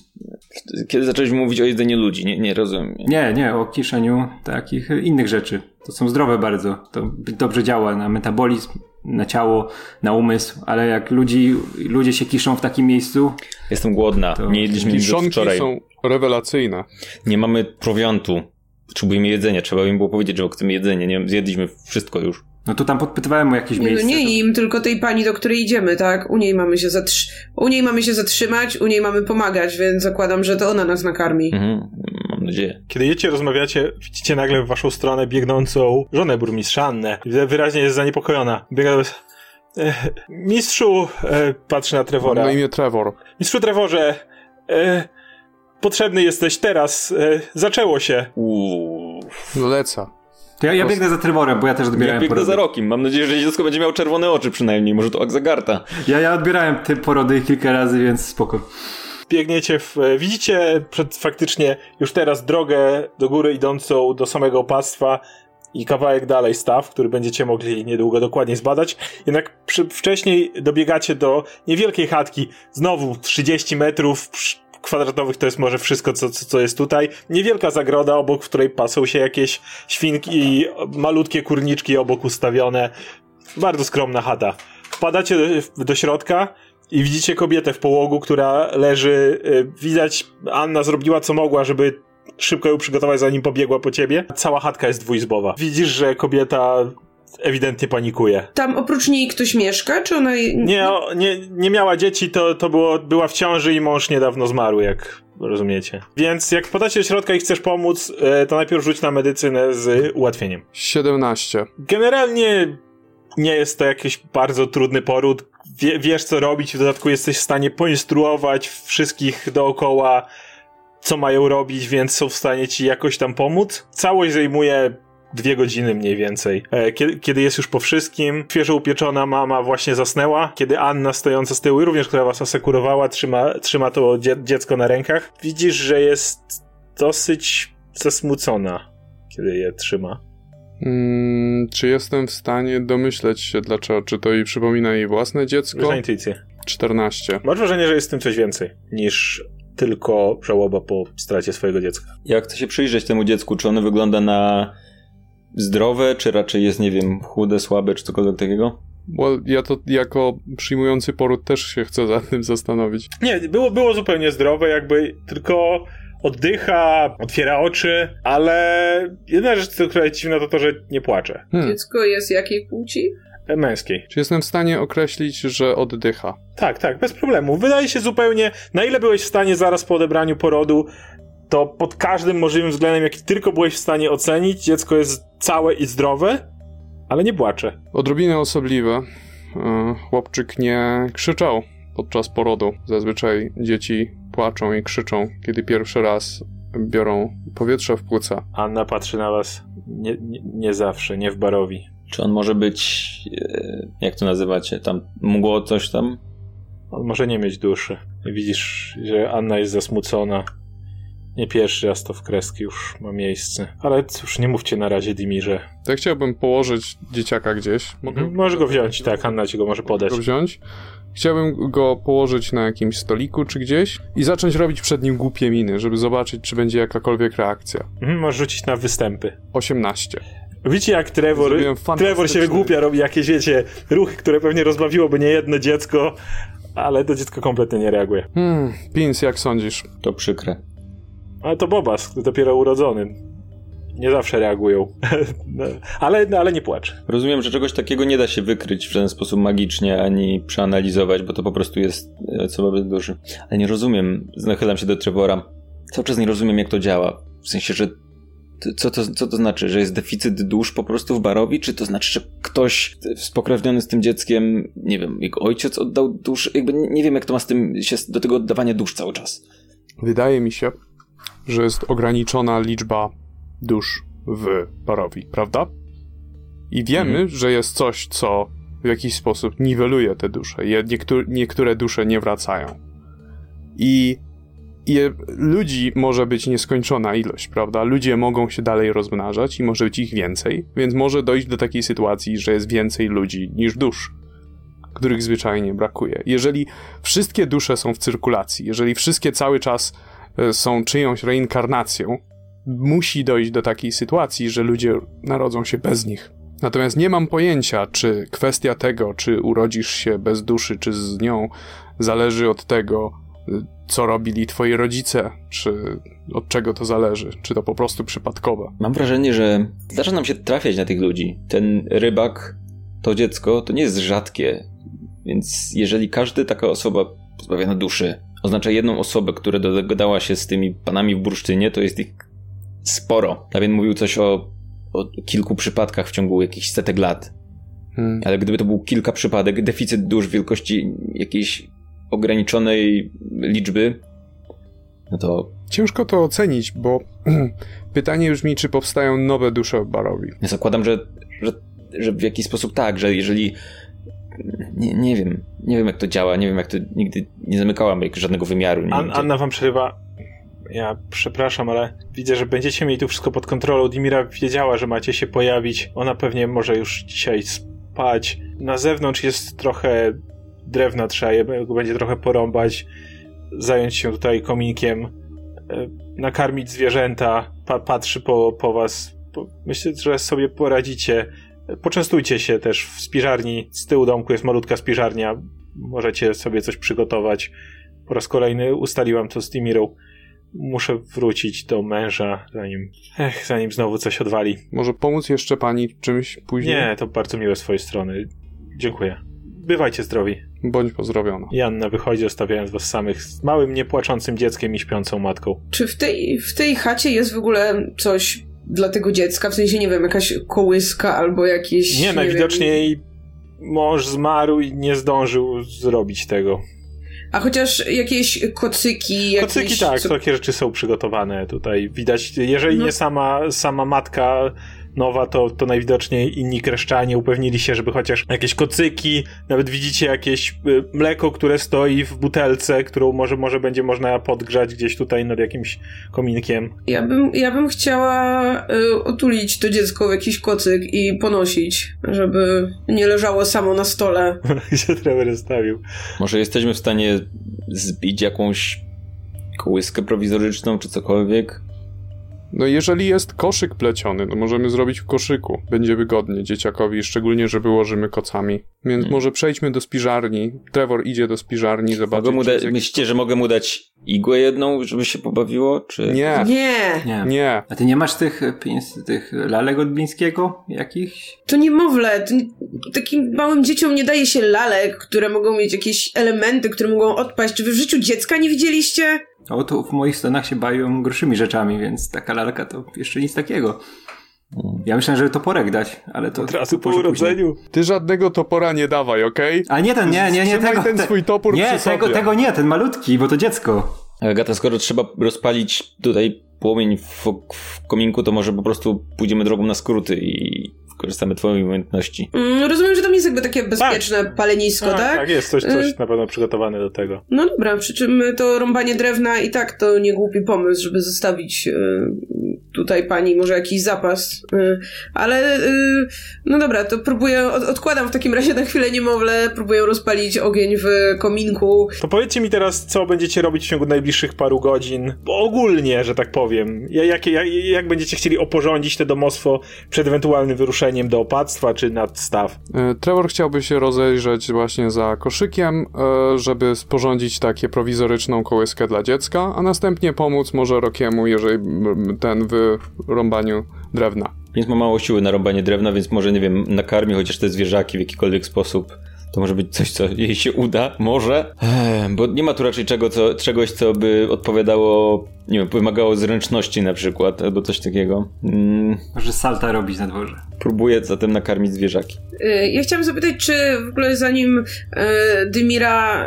Kiedy zaczęliśmy mówić o jedzeniu ludzi? Nie, nie rozumiem. Nie, nie, o kiszeniu takich innych rzeczy. To są zdrowe bardzo. To dobrze działa na metabolizm, na ciało, na umysł, ale jak ludzi, ludzie się kiszą w takim miejscu... Jestem głodna. To- Nie jedliśmy nic wczoraj. są rewelacyjne. Nie mamy prowiantu. Potrzebujemy jedzenia. Trzeba im było powiedzieć, że chcemy jedzenie. Nie zjedliśmy wszystko już. No to tam podpytywałem o jakieś Nie, no miejsce. nie to- im, tylko tej pani, do której idziemy, tak? U niej mamy się zatrzy- u niej mamy się zatrzymać, u niej mamy pomagać, więc zakładam, że to ona nas nakarmi. Mhm, mam nadzieję. Kiedy jedziecie, rozmawiacie, widzicie nagle w waszą stronę biegnącą żonę burmistrza Annę. Wyraźnie jest zaniepokojona. Biega do. E, mistrzu, e, patrzy na Trevora. Na imię Trevor. Mistrzu Trevorze, e, potrzebny jesteś teraz. E, zaczęło się. Uuu. Leca. To ja, ja biegnę za Trevorem, bo ja też Ja odbierałem biegnę porody. za rokiem. Mam nadzieję, że dziecko będzie miało czerwone oczy przynajmniej. Może to Akzagarta. Ja, ja odbierałem te porody kilka razy, więc spoko. Biegniecie w. E, widzicie przed faktycznie już teraz drogę do góry idącą do samego opactwa i kawałek dalej staw, który będziecie mogli niedługo dokładnie zbadać. Jednak przy, wcześniej dobiegacie do niewielkiej chatki, znowu 30 metrów kwadratowych to jest może wszystko, co, co, co jest tutaj. Niewielka zagroda, obok której pasą się jakieś świnki i malutkie kurniczki obok ustawione. Bardzo skromna chata. Wpadacie do, do środka i widzicie kobietę w połogu, która leży. y, Widać, Anna zrobiła co mogła, żeby szybko ją przygotować, zanim pobiegła po ciebie. Cała chatka jest dwuizbowa. Widzisz, że kobieta ewidentnie panikuje. Tam oprócz niej ktoś mieszka, czy ona... Nie, o, nie, nie miała dzieci, to, to było, była w ciąży i mąż niedawno zmarł, jak rozumiecie. Więc jak podacie do środka i chcesz pomóc, e, to najpierw rzuć na medycynę z ułatwieniem. 17. Generalnie nie jest to jakiś bardzo trudny poród. Wie, wiesz, co robić, w dodatku jesteś w stanie poinstruować wszystkich dookoła, co mają robić, więc są w stanie ci jakoś tam pomóc. Całość zajmuje dwie godziny mniej więcej. E, Kiedy, kiedy jest już po wszystkim, świeżo upieczona mama właśnie zasnęła, kiedy Anna stojąca z tyłu, również która was asekurowała, trzyma, trzyma to dzie dziecko na rękach, widzisz, że jest dosyć zasmucona, kiedy je trzyma. Mm, czy jestem w stanie domyśleć się dlaczego? Czy to jej przypomina jej własne dziecko? na intuicję. 14. Masz wrażenie, że jest w tym coś więcej niż tylko żałoba po stracie swojego dziecka. Jak chcę się przyjrzeć temu dziecku, czy ono wygląda na zdrowe, czy raczej jest, nie wiem, chude, słabe, czy cokolwiek takiego? Bo ja to jako przyjmujący poród też się chcę za tym zastanowić. Nie, było, było zupełnie zdrowe, jakby tylko oddycha, otwiera oczy, ale jedna rzecz, która jest dziwna, to to, że nie płacze. Hmm. Dziecko jest jakiej płci? E, Męskiej. Czy jestem w stanie określić, że oddycha? Tak, tak, bez problemu. Wydaje się zupełnie, na ile byłeś w stanie zaraz po odebraniu porodu, to pod każdym możliwym względem, jaki tylko byłeś w stanie ocenić, dziecko jest całe i zdrowe, ale nie płacze. Odrobinę osobliwe. E, Chłopczyk nie krzyczał podczas porodu. Zazwyczaj dzieci płaczą i krzyczą, kiedy pierwszy raz biorą powietrze w płuca. Anna patrzy na was nie, nie, nie zawsze, nie w barowi. Czy on może być, e, jak to nazywacie, tam mgło coś tam? On może nie mieć duszy. Widzisz, że Anna jest zasmucona. Nie pierwszy raz to w kreski już ma miejsce. Ale cóż, nie mówcie na razie Dimirze. To ja chciałbym położyć dzieciaka gdzieś. Mogę Możesz go wziąć, tak, Anna ci go może podać. go wziąć? Chciałbym go położyć na jakimś stoliku czy gdzieś i zacząć robić przed nim głupie miny, żeby zobaczyć, czy będzie jakakolwiek reakcja. Mhm, możesz rzucić na występy. 18. Widzicie jak Trevor, Trevor się wygłupia, robi jakieś, wiecie, ruchy, które pewnie rozbawiłoby nie jedno dziecko, ale to dziecko kompletnie nie reaguje. Hmm, Pins, jak sądzisz? To przykre. Ale to Bobas, dopiero urodzony. nie zawsze reagują. No, ale, no, ale nie płacz. Rozumiem, że czegoś takiego nie da się wykryć w żaden sposób magicznie, ani przeanalizować, bo to po prostu jest e, co bez duszy. Ale nie rozumiem, nachylam się do Trevora, cały czas nie rozumiem jak to działa. W sensie, że co to, co to znaczy? Że jest deficyt dusz po prostu w barowi? Czy to znaczy, że ktoś spokrewniony z tym dzieckiem, nie wiem, jego ojciec oddał dusz? Jakby nie wiem, jak to ma z tym się do tego oddawania dusz cały czas. Wydaje mi się, że jest ograniczona liczba dusz w barowi, prawda? I wiemy, mhm. że jest coś, co w jakiś sposób niweluje te dusze. Niektóre, niektóre dusze nie wracają. I i ludzi może być nieskończona ilość, prawda? Ludzie mogą się dalej rozmnażać i może być ich więcej, więc może dojść do takiej sytuacji, że jest więcej ludzi niż dusz, których zwyczajnie brakuje. Jeżeli wszystkie dusze są w cyrkulacji, jeżeli wszystkie cały czas są czyjąś reinkarnacją, musi dojść do takiej sytuacji, że ludzie narodzą się bez nich. Natomiast nie mam pojęcia, czy kwestia tego, czy urodzisz się bez duszy, czy z nią, zależy od tego, co robili twoi rodzice, czy od czego to zależy, czy to po prostu przypadkowe. Mam wrażenie, że zdarza nam się trafiać na tych ludzi. Ten rybak, to dziecko, to nie jest rzadkie, więc jeżeli każda taka osoba pozbawiona duszy oznacza jedną osobę, która dogadała się z tymi panami w bursztynie, to jest ich sporo. Dawien mówił coś o, o kilku przypadkach w ciągu jakichś setek lat. Hmm. Ale gdyby to był kilka przypadek, deficyt dusz wielkości jakiejś ograniczonej liczby, no to... Ciężko to ocenić, bo pytanie brzmi, czy powstają nowe dusze w Barowi. Ja zakładam, że, że, że w jakiś sposób tak, że jeżeli... Nie, nie wiem, nie wiem jak to działa, nie wiem jak to nigdy nie zamykałam żadnego wymiaru. An, Anna wam przerywa. Ja przepraszam, ale widzę, że będziecie mieli tu wszystko pod kontrolą. Dimira wiedziała, że macie się pojawić. Ona pewnie może już dzisiaj spać. Na zewnątrz jest trochę drewna trzeba je, będzie trochę porąbać, zająć się tutaj kominkiem, e, nakarmić zwierzęta, pa, patrzy po, po was. Myślę, że sobie poradzicie. Poczęstujcie się też w spiżarni. Z tyłu domku jest malutka spiżarnia. Możecie sobie coś przygotować. Po raz kolejny ustaliłam to z Timirą. Muszę wrócić do męża, zanim, ech, zanim znowu coś odwali. Może pomóc jeszcze pani czymś później? Nie, to bardzo miłe z twojej strony. Dziękuję. Bywajcie zdrowi. Bądź pozdrowiona. Janna wychodzi, zostawiając was samych z małym, niepłaczącym dzieckiem i śpiącą matką. Czy w tej, w tej chacie jest w ogóle coś dla tego dziecka? W sensie, nie wiem, jakaś kołyska albo jakieś... Nie, nie najwidoczniej wiem... mąż zmarł i nie zdążył zrobić tego. A chociaż jakieś kocyki, jakieś... Kocyki tak, takie rzeczy są przygotowane tutaj. Widać, jeżeli no. nie sama, sama matka nowa, to, to najwidoczniej inni kreszczanie upewnili się, żeby chociaż jakieś kocyki, nawet widzicie jakieś y, mleko, które stoi w butelce, którą może, może będzie można podgrzać gdzieś tutaj nad jakimś kominkiem. Ja bym, ja bym chciała y, otulić to dziecko w jakiś kocyk i ponosić, żeby nie leżało samo na stole. Gdzie Trevor stawił. Może jesteśmy w stanie zbić jakąś kołyskę prowizoryczną czy cokolwiek? No jeżeli jest koszyk pleciony, to możemy zrobić w koszyku. Będzie wygodnie dzieciakowi, szczególnie, że wyłożymy kocami. Więc hmm. może przejdźmy do spiżarni. Trevor idzie do spiżarni, zobaczyć... Mogę da- Myślicie, że mogę mu dać igłę jedną, żeby się pobawiło, czy... Nie. Nie. Nie. Nie. A ty nie masz tych, tych lalek od Blińskiego jakichś? To niemowlę. To takim małym dzieciom nie daje się lalek, które mogą mieć jakieś elementy, które mogą odpaść. Czy wy w życiu dziecka nie widzieliście? No to w moich stronach się bawią groszymi rzeczami, więc taka lalka to jeszcze nic takiego. Ja myślałem, żeby toporek dać, ale to... Od razu po urodzeniu. Ty żadnego topora nie dawaj, okej? Okay? A nie ten, nie, nie, nie, tego... ten swój topór Nie, tego, tego nie, ten malutki, bo to dziecko. Agata, skoro trzeba rozpalić tutaj płomień w, w kominku, to może po prostu pójdziemy drogą na skróty i korzystamy twojej umiejętności. Mm, rozumiem, że tam jest jakby takie bezpieczne tak. palenisko, tak, tak? Tak, jest coś, coś y na pewno przygotowane do tego. No dobra, przy czym to rąbanie drewna i tak to nie głupi pomysł, żeby zostawić y, tutaj pani może jakiś zapas, y, ale y, no dobra, to próbuję, od, odkładam w takim razie na chwilę niemowlę, próbuję rozpalić ogień w kominku. To powiedzcie mi teraz, co będziecie robić w ciągu najbliższych paru godzin, bo ogólnie, że tak powiem. Jak, jak, jak będziecie chcieli oporządzić to domostwo przed ewentualnym wyruszeniem do opactwa, czy nad staw? E, Trevor chciałby się rozejrzeć właśnie za koszykiem, e, żeby sporządzić takie prowizoryczną kołyskę dla dziecka, a następnie pomóc może Rokiemu, jeżeli ten w rąbaniu drewna. Więc ma mało siły na rąbanie drewna, więc może, nie wiem, nakarmi chociaż te zwierzaki w jakikolwiek sposób. To może być coś, co jej się uda, może. Ech, bo nie ma tu raczej czego, co, czegoś, co by odpowiadało, nie wiem, wymagało zręczności na przykład, albo coś takiego. Mm, Może salta robić na dworze. próbuję zatem nakarmić zwierzaki. Y, Ja chciałam zapytać, czy w ogóle zanim y, Dymira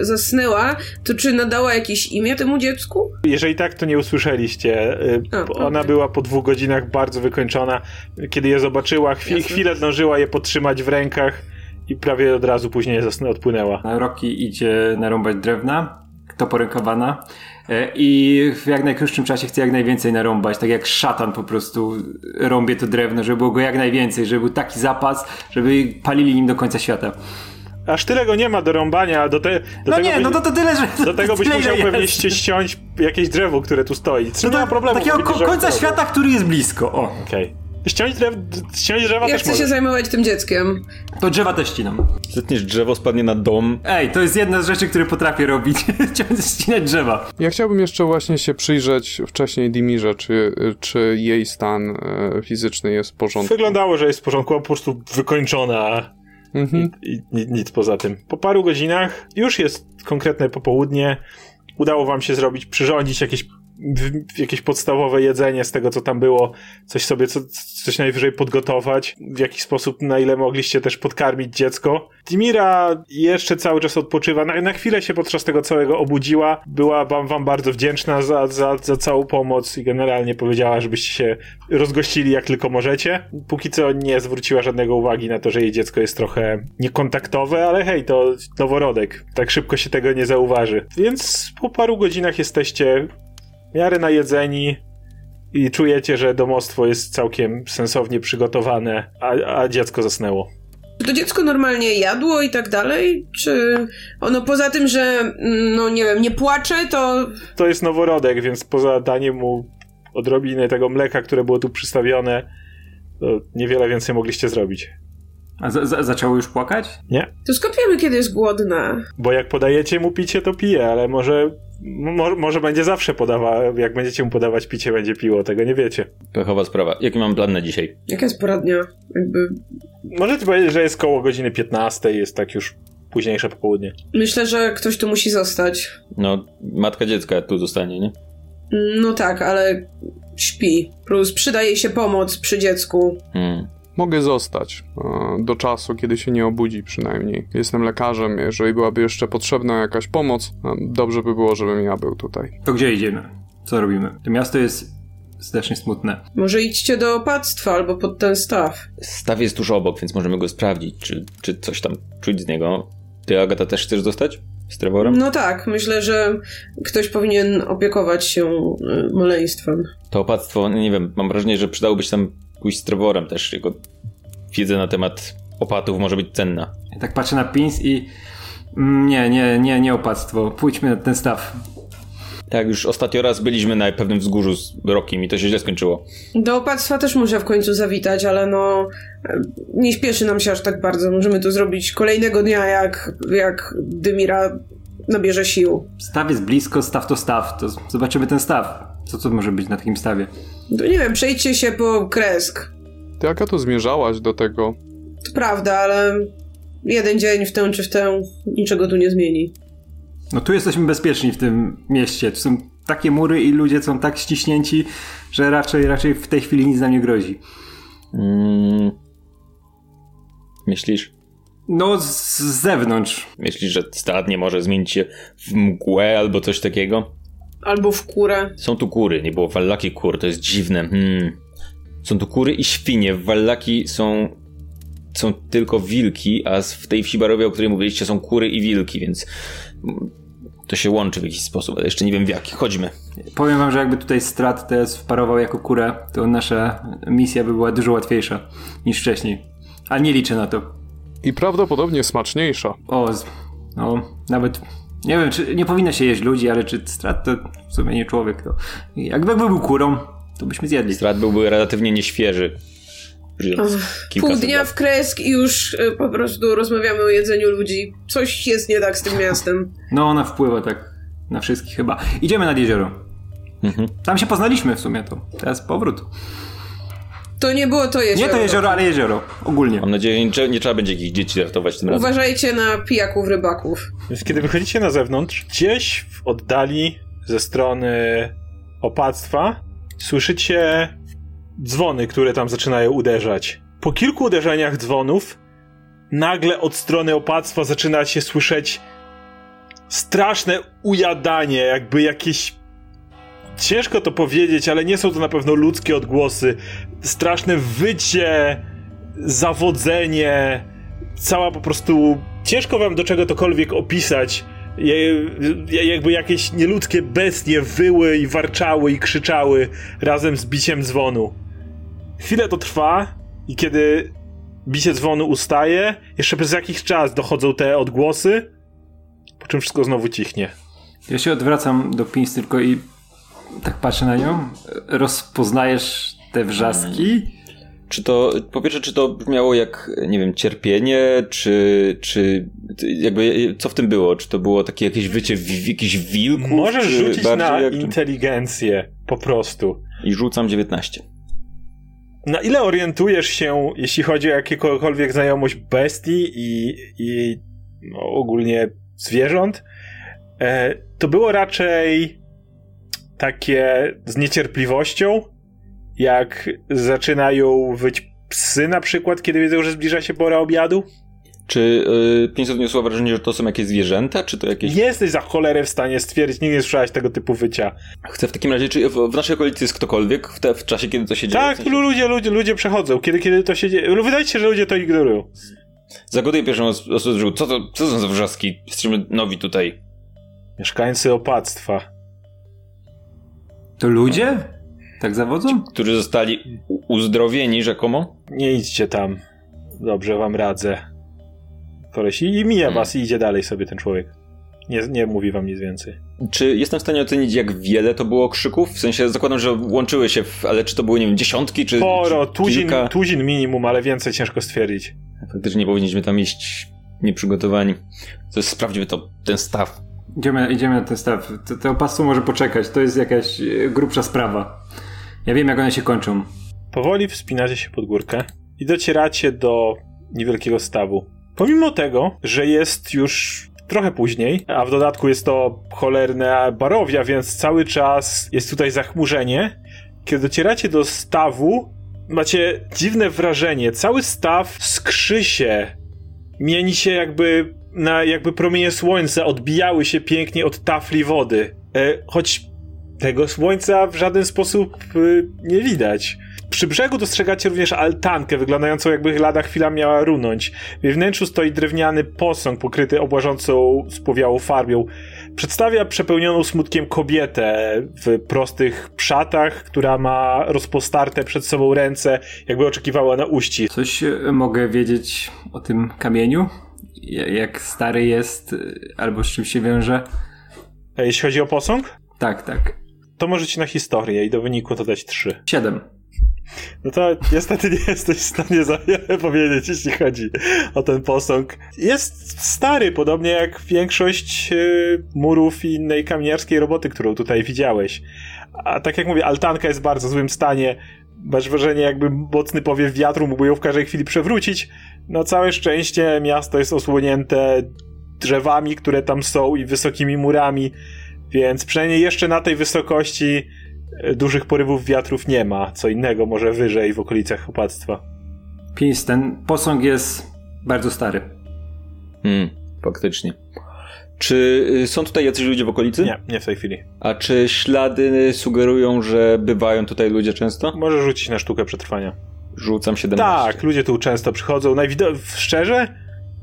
y, zasnęła, to czy nadała jakieś imię temu dziecku? Jeżeli tak, to nie usłyszeliście. A, Ona okej. była po dwóch godzinach bardzo wykończona. Kiedy je zobaczyła, chwi- Jasne. chwilę zdążyła je podtrzymać w rękach i prawie od razu później odpłynęła. A Rocky idzie narąbać drewna, toporękowana e, i w jak najkrótszym czasie chce jak najwięcej narąbać, tak jak szatan po prostu rąbie to drewno, żeby było go jak najwięcej, żeby był taki zapas, żeby palili nim do końca świata. Aż tyle go nie ma do rąbania, do, te, do No tego nie, byś- no to, to tyle, że... Do tego byś musiał pewnie jest. ści- ściąć jakieś drzewo, które tu stoi. Co No nie ma to, problemu. takiego ko- końca świata, który jest blisko. O, Okej. Ściąć, drew, ściąć drzewa Ja też chcę się zajmować tym dzieckiem. to drzewa też ścinam. Zetniesz drzewo, spadnie na dom. Ej, to jest jedna z rzeczy, które potrafię robić. Ścinać drzewa. Ja chciałbym jeszcze właśnie się przyjrzeć wcześniej Dimirze, czy, czy jej stan e, fizyczny jest w porządku. Wyglądało, że jest w porządku, a po prostu wykończona Mhm. i, i ni- nic poza tym. Po paru godzinach już jest konkretne popołudnie. Udało wam się zrobić, przyrządzić jakieś, jakieś podstawowe jedzenie z tego, co tam było, coś sobie, co, coś najwyżej podgotować, w jakiś sposób, na ile mogliście też podkarmić dziecko. Timira jeszcze cały czas odpoczywa, na, na chwilę się podczas tego całego obudziła, była wam, wam bardzo wdzięczna za, za, za całą pomoc i generalnie powiedziała, żebyście się rozgościli jak tylko możecie. Póki co nie zwróciła żadnego uwagi na to, że jej dziecko jest trochę niekontaktowe, ale hej, to noworodek. Tak szybko się tego nie zauważy. Więc po paru godzinach jesteście w miarę najedzeni i czujecie, że domostwo jest całkiem sensownie przygotowane, a, a dziecko zasnęło. Czy to dziecko normalnie jadło i tak dalej? Czy ono poza tym, że mm, no nie wiem, nie płacze, to To jest noworodek, więc poza daniem mu odrobiny tego mleka, które było tu przystawione, to niewiele więcej mogliście zrobić. A za, za, zaczęło już płakać? Nie? to skąd wiemy, kiedy jest głodna? Bo jak podajecie mu picie, to pije, ale może, mo, może będzie zawsze podawał, jak będziecie mu podawać picie, będzie piło, tego nie wiecie. Pechowa sprawa. Jaki mam plan na dzisiaj? Jaka jest pora dnia? Jakby... Możecie powiedzieć, że jest koło godziny 15, jest tak już późniejsze popołudnie. Myślę, że ktoś tu musi zostać. No, matka dziecka tu zostanie, nie? No tak, ale śpi. Plus przydaje się pomoc przy dziecku. Hmm. Mogę zostać e, do czasu, kiedy się nie obudzi przynajmniej. Jestem lekarzem, jeżeli byłaby jeszcze potrzebna jakaś pomoc, e, dobrze by było, żebym ja był tutaj. To gdzie idziemy? Co robimy? To miasto jest strasznie smutne. Może idźcie do opactwa albo pod ten staw. Staw jest tuż obok, więc możemy go sprawdzić, czy, czy coś tam czuć z niego. Ty, Agata, też chcesz zostać? Z Trevorem? No tak, myślę, że ktoś powinien opiekować się y, maleństwem. To opactwo, nie wiem, mam wrażenie, że przydałoby się tam pójść z Trevorem też. Jego wiedza na temat opatów może być cenna. Ja tak patrzę na pins i... mm, Nie, nie, nie, nie opactwo. Pójdźmy na ten staw. Tak, już ostatnio raz byliśmy na pewnym wzgórzu z Rokiem i to się źle skończyło. Do opactwa też muszę w końcu zawitać, ale no nie śpieszy nam się aż tak bardzo. Możemy to zrobić kolejnego dnia, jak, jak Dymira nabierze sił. Staw jest blisko, staw to staw. To zobaczymy ten staw. Co to może być na takim stawie? To nie wiem, przejdźcie się po kresk. Ty, jaka to zmierzałaś do tego? To prawda, ale jeden dzień w tę czy w tę niczego tu nie zmieni. No tu jesteśmy bezpieczni w tym mieście. Tu są takie mury i ludzie są tak ściśnięci, że raczej, raczej w tej chwili nic nam nie grozi. Mm. Myślisz? No z, z zewnątrz. Myślisz, że stad nie może zmienić się w mgłę albo coś takiego? Albo w kurę. Są tu kury, nie było wallaki kur, to jest dziwne. Hmm. Są tu kury i świnie. W wallaki są, są tylko wilki, a w tej wsi barowej, o której mówiliście, są kury i wilki, więc to się łączy w jakiś sposób, ale jeszcze nie wiem w jaki. Chodźmy. Powiem wam, że jakby tutaj strat teraz wparował jako kurę, to nasza misja by była dużo łatwiejsza niż wcześniej. Ale nie liczę na to. I prawdopodobnie smaczniejsza. O, no, nawet nie wiem, czy nie powinno się jeść ludzi, ale czy strat to w sumie nie człowiek, to jakby był kurą, to byśmy zjedli. Strat byłby relatywnie nieświeży. Pół dnia w kresk i już y, po prostu rozmawiamy o jedzeniu ludzi. Coś jest nie tak z tym miastem. No ona wpływa tak na wszystkich chyba. Idziemy nad jezioro. Mhm. Tam się poznaliśmy w sumie to. Teraz powrót. To nie było to jezioro. Nie to jezioro, ale jezioro. Ogólnie. Mam nadzieję, że nie, nie trzeba będzie jakichś dzieci ratować tym razem. Uważajcie na pijaków, rybaków. Więc kiedy wychodzicie na zewnątrz, gdzieś w oddali ze strony opactwa słyszycie dzwony, które tam zaczynają uderzać. Po kilku uderzeniach dzwonów nagle od strony opactwa zaczyna się słyszeć straszne ujadanie, jakby jakieś ciężko to powiedzieć, ale nie są to na pewno ludzkie odgłosy. Straszne wycie, zawodzenie, cała po prostu. Ciężko wam do czego tokolwiek opisać. jakby jakieś nieludzkie bestie wyły i warczały i krzyczały razem z biciem dzwonu. Chwilę to trwa i kiedy bicie dzwonu ustaje, jeszcze przez jakiś czas dochodzą te odgłosy, po czym wszystko znowu cichnie. Ja się odwracam do Pins tylko i tak patrzę na nią. Rozpoznajesz te wrzaski? Czy to, po pierwsze, czy to brzmiało jak, nie wiem, cierpienie, czy, czy jakby, co w tym było? Czy to było takie jakieś wycie w, jakichś wilków? Możesz rzucić na jak... inteligencję, po prostu. I rzucam 19. Na ile orientujesz się, jeśli chodzi o jakiekolwiek znajomość bestii i, i no, ogólnie zwierząt, e, to było raczej takie z niecierpliwością, jak zaczynają wyć psy na przykład, kiedy wiedzą, że zbliża się pora obiadu? Czy yy, Pięć odniosła wrażenie, że to są jakieś zwierzęta, czy to jakieś... Jesteś za cholerę w stanie stwierdzić, nigdy nie słyszałeś tego typu wycia. Chcę w takim razie, czy w, w naszej okolicy jest ktokolwiek w, te, w czasie, kiedy to się dzieje? Tak, w sensie? ludzie, ludzie, ludzie przechodzą, kiedy, kiedy to się dzieje. Wydaje się, że ludzie to ignorują. Zagoduję pierwszą osobę, co to, co to są za wrzaski? Jesteśmy nowi tutaj. Mieszkańcy opactwa. To ludzie? Tak zawodzą? Którzy zostali uzdrowieni rzekomo? Nie idźcie tam. Dobrze wam radzę. Koleś i mija hmm. was i idzie dalej sobie ten człowiek. Nie, nie mówi wam nic więcej. Czy jestem w stanie ocenić, jak wiele to było krzyków? W sensie zakładam, że łączyły się, w, ale czy to były, nie wiem, dziesiątki, czy. Sporo, czy tuzin, kilka? tuzin minimum, ale więcej ciężko stwierdzić. Faktycznie nie powinniśmy tam iść nieprzygotowani. To jest, sprawdźmy to, ten staw. Idziemy, idziemy na ten staw. To, to może poczekać. To jest jakaś e, grubsza sprawa. Ja wiem, jak one się kończą. Powoli wspinacie się pod górkę i docieracie do niewielkiego stawu. Pomimo tego, że jest już trochę później, a w dodatku jest to cholerne barowia, więc cały czas jest tutaj zachmurzenie. Kiedy docieracie do stawu, macie dziwne wrażenie. Cały staw skrzy się, mieni się jakby na jakby promienie słońca odbijały się pięknie od tafli wody. E, choć tego słońca w żaden sposób e, nie widać. Przy brzegu dostrzegacie również altankę, wyglądającą jakby lada chwila miała runąć. W wnętrzu stoi drewniany posąg pokryty obłażącą spłowiałą farbią. Przedstawia przepełnioną smutkiem kobietę w prostych szatach, która ma rozpostarte przed sobą ręce, jakby oczekiwała na uści. Coś e, mogę wiedzieć o tym kamieniu? Jak stary jest, albo z czym się wiąże. A jeśli chodzi o posąg? Tak, tak. To możecie na historię i do wyniku to dać 3. 7. No to niestety nie jesteś w stanie za wiele powiedzieć, jeśli chodzi o ten posąg. Jest stary, podobnie jak większość yy, murów i innej kamieniarskiej roboty, którą tutaj widziałeś. A tak jak mówię, altanka jest w bardzo złym stanie. Masz wrażenie, jakby mocny powiew wiatru mógłby ją w każdej chwili przewrócić. Na całe szczęście miasto jest osłonięte drzewami, które tam są i wysokimi murami, więc przynajmniej jeszcze na tej wysokości e, dużych porywów wiatrów nie ma. Co innego może wyżej w okolicach opactwa. Pins, ten posąg jest bardzo stary. Hmm, faktycznie. Czy y, są tutaj jacyś ludzie w okolicy? Nie, nie w tej chwili. A czy ślady sugerują, że bywają tutaj ludzie często? Może rzucić na sztukę przetrwania. Rzucam 17. Tak, ludzie tu często przychodzą. Najwido- szczerze,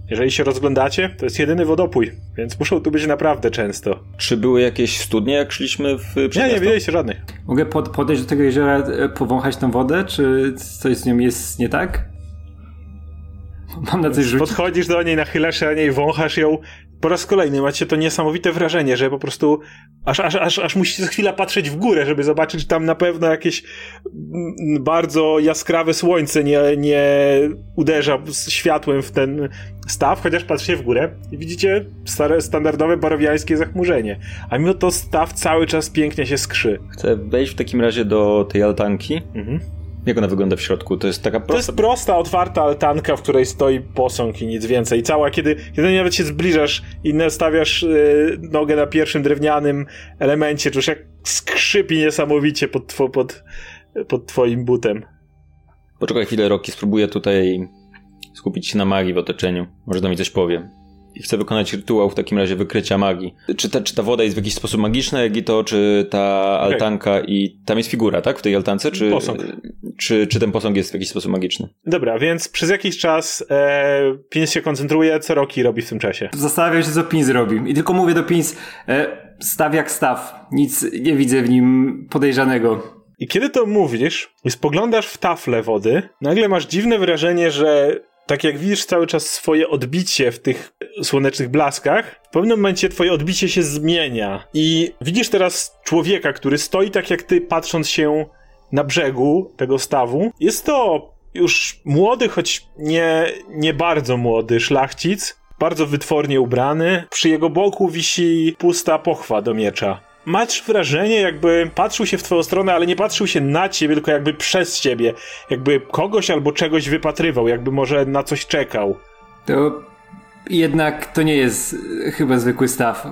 jeżeli się rozglądacie, to jest jedyny wodopój, więc muszą tu być naprawdę często. Czy były jakieś studnie, jak szliśmy w Nie, nie widzieliście żadnych. Mogę pod, podejść do tego jeziora, e, powąchać tą wodę, czy coś z nią jest nie tak? Mam na coś rzucić. Podchodzisz do niej, nachylasz się na niej, wąchasz ją. Po raz kolejny macie to niesamowite wrażenie, że po prostu aż, aż, aż, aż musicie za chwilę patrzeć w górę, żeby zobaczyć, czy tam na pewno jakieś mm, bardzo jaskrawe słońce nie, nie uderza światłem w ten staw, chociaż patrzycie w górę i widzicie stare, standardowe barowiańskie zachmurzenie. A mimo to staw cały czas pięknie się skrzy. Chcę wejść w takim razie do tej altanki. Mhm. Jak ona wygląda w środku? To jest taka To prosta... jest prosta, otwarta altanka, w której stoi posąg i nic więcej. Cała, kiedy, kiedy nawet się zbliżasz i nastawiasz yy, nogę na pierwszym drewnianym elemencie, czujesz jak skrzypi niesamowicie pod, two, pod, pod twoim butem. Poczekaj chwilę, Roki, spróbuję tutaj skupić się na magii w otoczeniu. Może to mi coś powie. I chcę wykonać rytuał w takim razie wykrycia magii. Czy ta, czy ta woda jest w jakiś sposób magiczna, jak i to, czy ta altanka i... Tam jest figura, tak? W tej altance? Czy, Posąg. Czy, czy ten posąg jest w jakiś sposób magiczny? Dobra, więc przez jakiś czas e, Pins się koncentruje, co Roki robi w tym czasie. Zastanawiam się, co Pins robi. I tylko mówię do Pins, e, staw jak staw. Nic nie widzę w nim podejrzanego. I kiedy to mówisz i spoglądasz w taflę wody, nagle masz dziwne wrażenie, że tak jak widzisz cały czas swoje odbicie w tych słonecznych blaskach, w pewnym momencie twoje odbicie się zmienia. I widzisz teraz człowieka, który stoi tak jak ty, patrząc się na brzegu tego stawu. Jest to już młody, choć nie, nie bardzo młody szlachcic, bardzo wytwornie ubrany. Przy jego boku wisi pusta pochwa do miecza. Masz wrażenie, jakby patrzył się w twoją stronę, ale nie patrzył się na ciebie, tylko jakby przez ciebie. Jakby kogoś albo czegoś wypatrywał, jakby może na coś czekał. To jednak to nie jest e, chyba zwykły staw.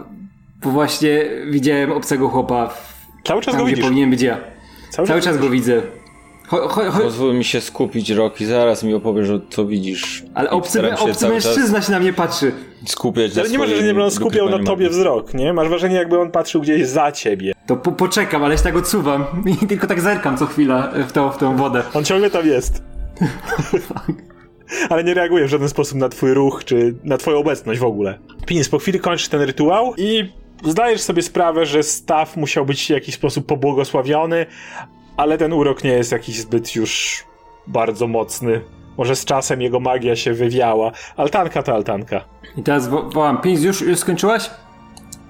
Bo właśnie widziałem obcego chłopa w, Cały czas tam, go widzisz. powinien być ja. Cały czas go widzę. Cho, cho, cho, Pozwól mi się skupić, Roki. Zaraz mi opowiesz, co widzisz. ale obcy, obcy mężczyzna się na mnie patrzy. Skupiać Ale nie masz wrażenia, że on skupiał na tobie wzrok, nie? Masz wrażenie, jakby on patrzył gdzieś za ciebie. To po, poczekam, ale się tak odsuwam i tylko tak zerkam co chwila w tą, w tą wodę. On ciągle tam jest. Ale nie reaguje w żaden sposób na twój ruch, czy na twoją obecność w ogóle. Pinis, po chwili kończysz ten rytuał i zdajesz sobie sprawę, że staw musiał być w jakiś sposób pobłogosławiony, ale ten urok nie jest jakiś zbyt już bardzo mocny. Może z czasem jego magia się wywiała. Altanka to altanka. I teraz wo wołam, Pins, już, już skończyłaś?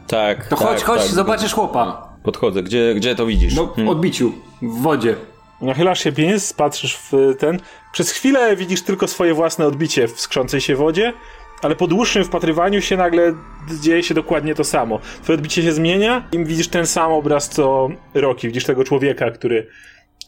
Tak. To tak, chodź, chodź, tak. zobaczysz chłopa. Podchodzę. Gdzie, gdzie to widzisz? No, w Hmm. odbiciu, w wodzie. Nachylasz się pieniędzy, patrzysz w ten. Przez chwilę widzisz tylko swoje własne odbicie w skrzącej się wodzie, ale po dłuższym wpatrywaniu się nagle dzieje się dokładnie to samo. Twoje odbicie się zmienia i widzisz ten sam obraz co Roki. Widzisz tego człowieka, który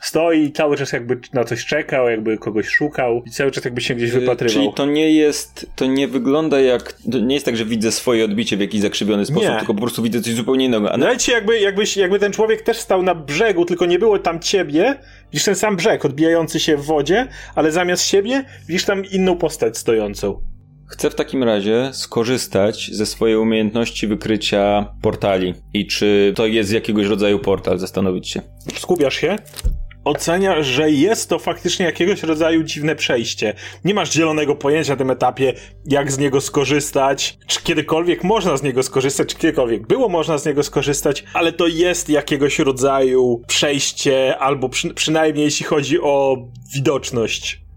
stoi i cały czas jakby na coś czekał, jakby kogoś szukał i cały czas jakby się gdzieś Y, wypatrywał. Czyli to nie jest, to nie wygląda jak, nie jest tak, że widzę swoje odbicie w jakiś zakrzywiony sposób, Nie. tylko po prostu widzę coś zupełnie innego. A na, Nawet jakby, jakbyś, jakby ten człowiek też stał na brzegu, tylko nie było tam ciebie, widzisz ten sam brzeg odbijający się w wodzie, ale zamiast siebie widzisz tam inną postać stojącą. Chcę w takim razie skorzystać ze swojej umiejętności wykrycia portali. I czy to jest jakiegoś rodzaju portal, zastanowić się. skupiasz się, oceniasz, że jest to faktycznie jakiegoś rodzaju dziwne przejście. Nie masz zielonego pojęcia na tym etapie, jak z niego skorzystać, czy kiedykolwiek można z niego skorzystać, czy kiedykolwiek było można z niego skorzystać, ale to jest jakiegoś rodzaju przejście, albo przy, przynajmniej jeśli chodzi o widoczność.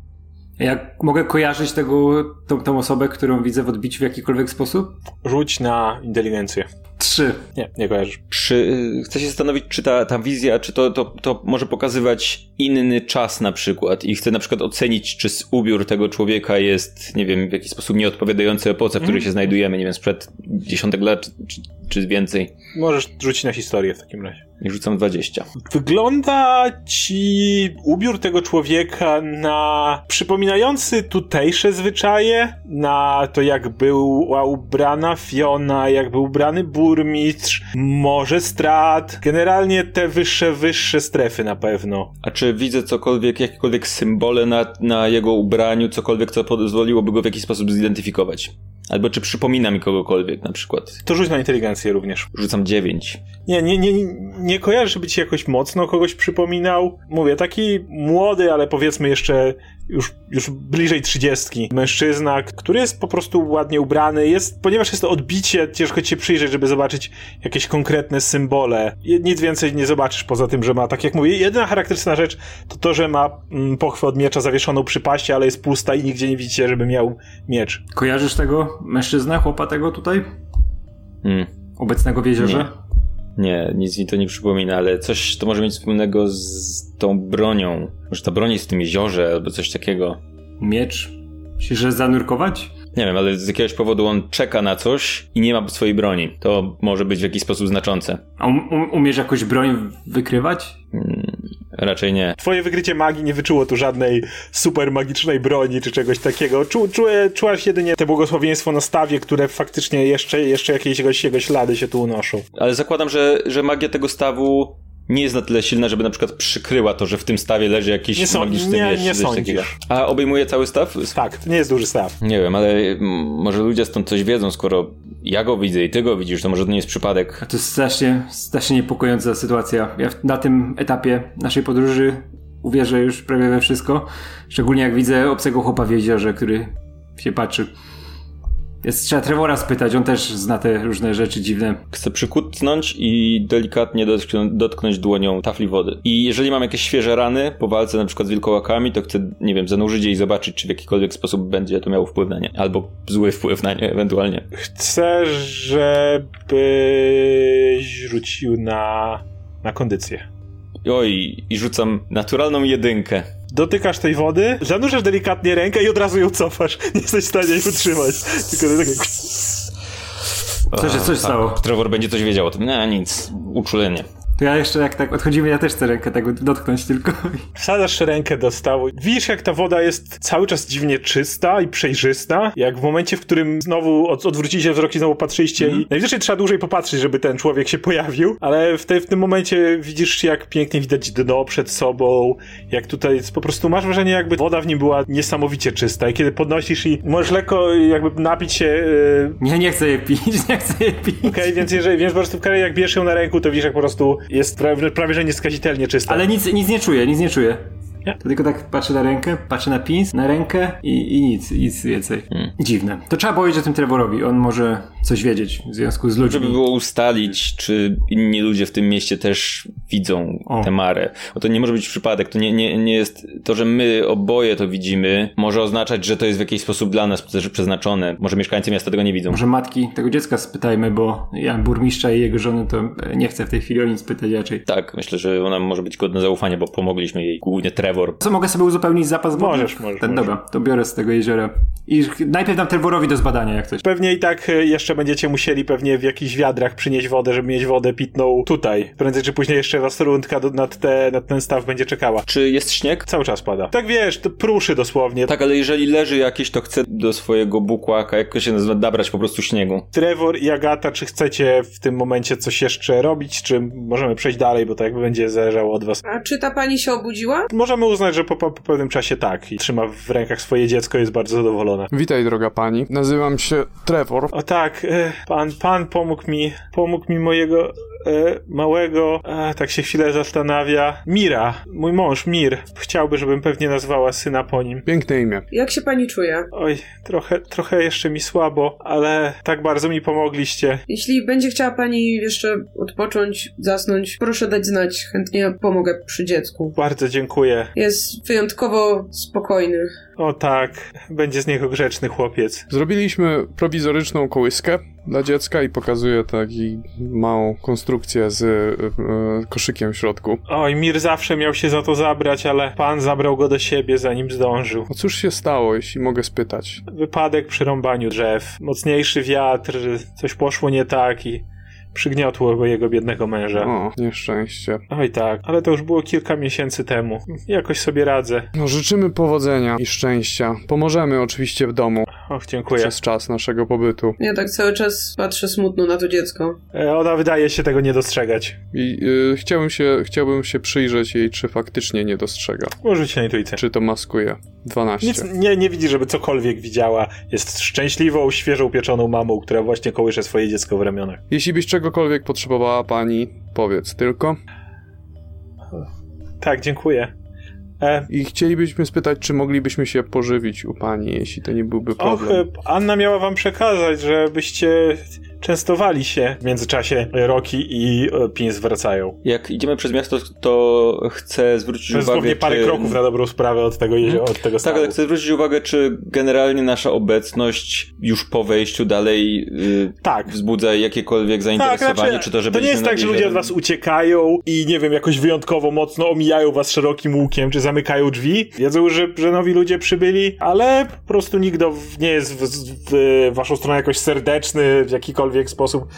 Jak mogę kojarzyć tego, tą, tą osobę, którą widzę w odbiciu w jakikolwiek sposób? Rzuć na inteligencję. Trzy. Nie, nie kojarzysz. Czy y, chcę się zastanowić, czy ta, ta wizja, czy to, to, to może pokazywać inny czas na przykład i chcę na przykład ocenić, czy ubiór tego człowieka jest, nie wiem, w jakiś sposób nieodpowiadający epoce, w której się znajdujemy, nie wiem, sprzed dziesiątek lat, czy, czy, czy więcej. Możesz rzucić na historię w takim razie. I rzucam 20. Wygląda ci ubiór tego człowieka na przypominający tutejsze zwyczaje, na to jak była ubrana Fiona, jak był ubrany burmistrz, może strat, generalnie te wyższe, wyższe strefy na pewno. A czy widzę cokolwiek, jakiekolwiek symbole na, na jego ubraniu, cokolwiek, co pozwoliłoby go w jakiś sposób zidentyfikować? Albo czy przypomina mi kogokolwiek na przykład? To rzuć na inteligencję również. Rzucam 9. Nie, nie, nie, nie kojarzę, żeby ci jakoś mocno kogoś przypominał. Mówię, taki młody, ale powiedzmy jeszcze już, już bliżej trzydziestki mężczyzna, który jest po prostu ładnie ubrany. Jest, ponieważ jest to odbicie, ciężko ci się przyjrzeć, żeby zobaczyć jakieś konkretne symbole. Nic więcej nie zobaczysz poza tym, że ma, tak jak mówię, jedyna charakterystyczna rzecz to to, że ma mm, pochwę od miecza zawieszoną przy paście, ale jest pusta i nigdzie nie widzicie, żeby miał miecz. Kojarzysz tego mężczyzna, chłopa tego tutaj? Hmm. Obecnego w jeziorze? Nie, nic mi to nie przypomina, ale coś to może mieć wspólnego z tą bronią. Może ta broń jest w tym jeziorze albo coś takiego. Miecz? Myślisz, że zanurkować? Nie wiem, ale z jakiegoś powodu on czeka na coś i nie ma swojej broni. To może być w jakiś sposób znaczące. A um, um, umiesz jakąś broń wykrywać? Hmm, raczej nie. Twoje wykrycie magii nie wyczuło tu żadnej super magicznej broni czy czegoś takiego. Czu, czu, czułaś jedynie te błogosławieństwo na stawie, które faktycznie jeszcze, jeszcze jakieś jego ślady się tu unoszą. Ale zakładam, że, że magia tego stawu nie jest na tyle silna, żeby na przykład przykryła to, że w tym stawie leży jakiś nie magiczny nie, miecz. Nie sądzisz. A obejmuje cały staw? Tak, to nie jest duży staw. Nie wiem, ale może ludzie stąd coś wiedzą, skoro ja go widzę i ty go widzisz, to może to nie jest przypadek. A to jest strasznie, strasznie niepokojąca sytuacja. Ja na tym etapie naszej podróży uwierzę już prawie we wszystko. Szczególnie jak widzę obcego chłopa w jeziorze, który się patrzy. Jest, trzeba Trevora spytać, on też zna te różne rzeczy dziwne. Chcę przykutnąć i delikatnie dotknąć dłonią tafli wody. I jeżeli mam jakieś świeże rany po walce na przykład z wilkołakami, to chcę, nie wiem, zanurzyć je i zobaczyć, czy w jakikolwiek sposób będzie to miało wpływ na nie. Albo zły wpływ na nie ewentualnie. Chcę, żebyś rzucił na, na kondycję. Oj, i rzucam naturalną jedynkę. Dotykasz tej wody, zanurzasz delikatnie rękę i od razu ją cofasz. Nie jesteś w stanie jej utrzymać. Tylko to takie... Co się coś stało? Trevor będzie coś wiedział o tym. Nie, nic. Uczulenie. To ja jeszcze jak tak odchodzimy, ja też chcę rękę tak dotknąć tylko. Wsadzasz rękę do stawu. Widzisz, jak ta woda jest cały czas dziwnie czysta i przejrzysta. Jak w momencie, w którym znowu od, odwrócicie wzrok i znowu patrzyliście mm. i najwyżej trzeba dłużej popatrzeć, żeby ten człowiek się pojawił, ale w, te, w tym momencie widzisz, jak pięknie widać dno przed sobą, jak tutaj po prostu masz wrażenie, jakby woda w nim była niesamowicie czysta i kiedy podnosisz i możesz lekko jakby napić się... Yy... Nie, nie chcę je pić, nie chcę je pić. Okej, okay, więc jeżeli, więc po prostu jak bierzesz ją na ręku, to widzisz, jak po prostu jest prawie, prawie że nieskazitelnie czysta. Ale nic, nic nie czuję, nic nie czuję. To tylko tak patrzę na rękę, patrzę na pins, na rękę i, i nic, nic więcej. Hmm. Dziwne. To trzeba powiedzieć o tym Trevorowi. On może coś wiedzieć w związku z ludźmi. Żeby było ustalić, czy inni ludzie w tym mieście też widzą o. tę marę. Bo to nie może być przypadek. To nie, nie, nie jest to, że my oboje to widzimy, może oznaczać, że to jest w jakiś sposób dla nas przeznaczone. Może mieszkańcy miasta tego nie widzą. Może matki tego dziecka spytajmy, bo ja burmistrza i jego żony to nie chcę w tej chwili o nic pytać raczej. Tak, myślę, że ona może być godna zaufania, bo pomogliśmy jej głównie Trevor Trevor. Co, mogę sobie uzupełnić zapas wody? Możesz, możesz. Ten, możesz. Dobra, to biorę z tego jeziora. I najpierw dam Trevorowi do zbadania, jak coś. Pewnie i tak e, jeszcze będziecie musieli pewnie w jakichś wiadrach przynieść wodę, żeby mieć wodę pitną tutaj. Prędzej czy później jeszcze was rundka nad, te, nad ten staw będzie czekała. Czy jest śnieg? Cały czas pada. Tak wiesz, to pruszy dosłownie. Tak, ale jeżeli leży jakieś, to chcę do swojego bukłaka, jak to się nazywa, nabrać po prostu śniegu. Trevor i Agata, czy chcecie w tym momencie coś jeszcze robić, czy możemy przejść dalej, bo to jakby będzie zależało od was. A czy ta pani się obudziła? Możemy uznać, że po, po, po pewnym czasie tak i trzyma w rękach swoje dziecko jest bardzo zadowolona. Witaj, droga pani. Nazywam się Trevor. O tak, e, pan, pan pomógł mi, pomógł mi mojego małego, a, tak się chwilę zastanawia, Mira, mój mąż Mir. Chciałby, żebym pewnie nazwała syna po nim. Piękne imię. Jak się pani czuje? Oj, trochę, trochę jeszcze mi słabo, ale tak bardzo mi pomogliście. Jeśli będzie chciała pani jeszcze odpocząć, zasnąć, proszę dać znać. Chętnie pomogę przy dziecku. Bardzo dziękuję. Jest wyjątkowo spokojny. O tak, będzie z niego grzeczny chłopiec. Zrobiliśmy prowizoryczną kołyskę dla dziecka i pokazuję taki małą konstrukcję z e, koszykiem w środku. Oj, Mir zawsze miał się za to zabrać, ale pan zabrał go do siebie, zanim zdążył. A cóż się stało, jeśli mogę spytać? Wypadek przy rąbaniu drzew. Mocniejszy wiatr, coś poszło nie tak i przygniotło go jego biednego męża. O, nieszczęście. Oj tak, ale to już było kilka miesięcy temu. Jakoś sobie radzę. No, życzymy powodzenia i szczęścia. Pomożemy oczywiście w domu. Och, dziękuję. Przez czas naszego pobytu. Ja tak cały czas patrzę smutno na to dziecko. E, ona wydaje się tego nie dostrzegać. I y, chciałbym, się, chciałbym się przyjrzeć jej, czy faktycznie nie dostrzega. Może się na intuicję. Czy to maskuje. 12. Nic, nie, nie widzi, żeby cokolwiek widziała. Jest szczęśliwą, świeżo upieczoną mamą, która właśnie kołysze swoje dziecko w ramionach. Jeśli byś czegokolwiek potrzebowała pani, powiedz tylko. Tak, dziękuję. E... I chcielibyśmy spytać, czy moglibyśmy się pożywić u pani, jeśli to nie byłby problem. Och, Anna miała wam przekazać, żebyście częstowali się w międzyczasie Roki i e, Pins wracają. Jak idziemy przez miasto, to chcę zwrócić To jest uwagę, dosłownie parę czy... kroków na dobrą sprawę od tego jeziora, od tego Tak, ale chcę zwrócić uwagę, czy generalnie nasza obecność już po wejściu dalej yy, Tak. wzbudza jakiekolwiek Tak, zainteresowanie, znaczy, czy to, że to nie jest tak, że ludzie od was uciekają i nie wiem, jakoś wyjątkowo mocno omijają was szerokim łukiem, czy zamykają drzwi. Wiedzą, że, że nowi ludzie przybyli, ale po prostu nikt nie jest w, w waszą stronę jakoś serdeczny w jakikolwiek sposób.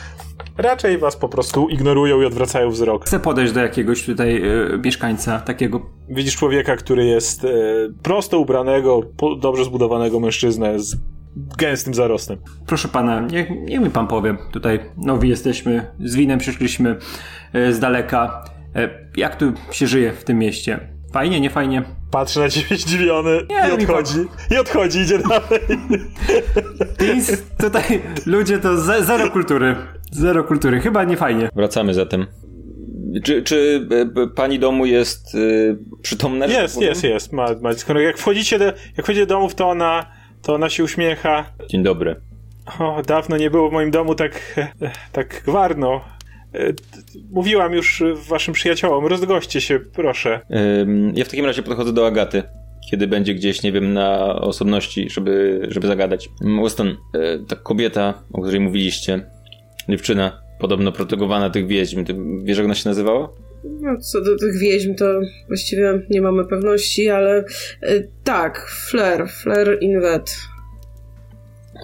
Raczej was po prostu ignorują i odwracają wzrok. Chcę podejść do jakiegoś tutaj e, mieszkańca, takiego Widzisz człowieka, który jest e, prosto ubranego, po, dobrze zbudowanego mężczyznę z gęstym zarostem. Proszę pana, niech, niech mi pan powie. Tutaj nowi jesteśmy, z winem przyszliśmy e, z daleka. Jak tu się żyje w tym mieście? Fajnie, nie fajnie? Patrzy na ciebie zdziwiony Nie, i mi odchodzi. I odchodzi, idzie dalej. Pins, tutaj ludzie to ze, zero kultury. Zero kultury, chyba nie fajnie. Wracamy zatem. Czy, czy e, b, pani domu jest y, przytomna? tak Jest, jest, jest. Ma, ma, skoro jak wchodzicie do, jak wchodzicie do domów, to ona, to ona się uśmiecha. Dzień dobry. O, dawno nie było w moim domu tak, e, tak gwarno. E, Mówiłam już e, waszym przyjaciołom, rozgoście się, proszę. Ja w takim razie podchodzę do Agaty, kiedy będzie gdzieś, nie wiem, na osobności, żeby, żeby zagadać. Mm, Weston, y, ta kobieta, o której mówiliście, dziewczyna, podobno protegowana tych wiedźm, ty wiesz jak ona się nazywała? No, co do tych wieźm, to właściwie nie mamy pewności, ale y, tak, Flair, Flair Invet.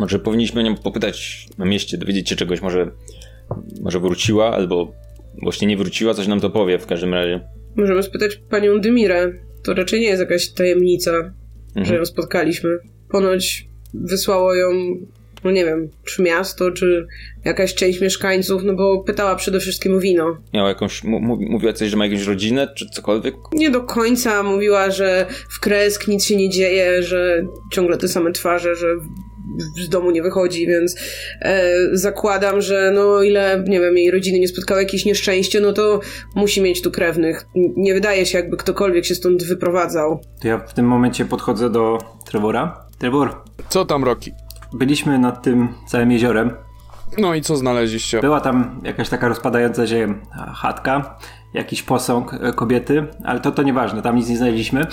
Może powinniśmy nią popytać na mieście, dowiedzieć się czegoś, może, może wróciła, albo właśnie nie wróciła, coś nam to powie w każdym razie. Możemy spytać panią Dymirę. To raczej nie jest jakaś tajemnica, że Mhm. ją spotkaliśmy. Ponoć wysłało ją, no nie wiem, czy miasto, czy jakaś część mieszkańców, no bo pytała przede wszystkim o wino. Miała jakąś, mówiła coś, że ma jakąś rodzinę, czy cokolwiek? Nie do końca mówiła, że w Kresk nic się nie dzieje, że ciągle te same twarze, że z domu nie wychodzi, więc e, zakładam, że no o ile, nie wiem, jej rodziny nie spotkało jakieś nieszczęście, no to musi mieć tu krewnych. Nie wydaje się, jakby ktokolwiek się stąd wyprowadzał. To ja w tym momencie podchodzę do Trevora. Trevor, Co tam, Roki? byliśmy nad tym całym jeziorem. No i co znaleźliście? Była tam jakaś taka rozpadająca się chatka, jakiś posąg e, kobiety, ale to to nieważne, tam nic nie znaleźliśmy.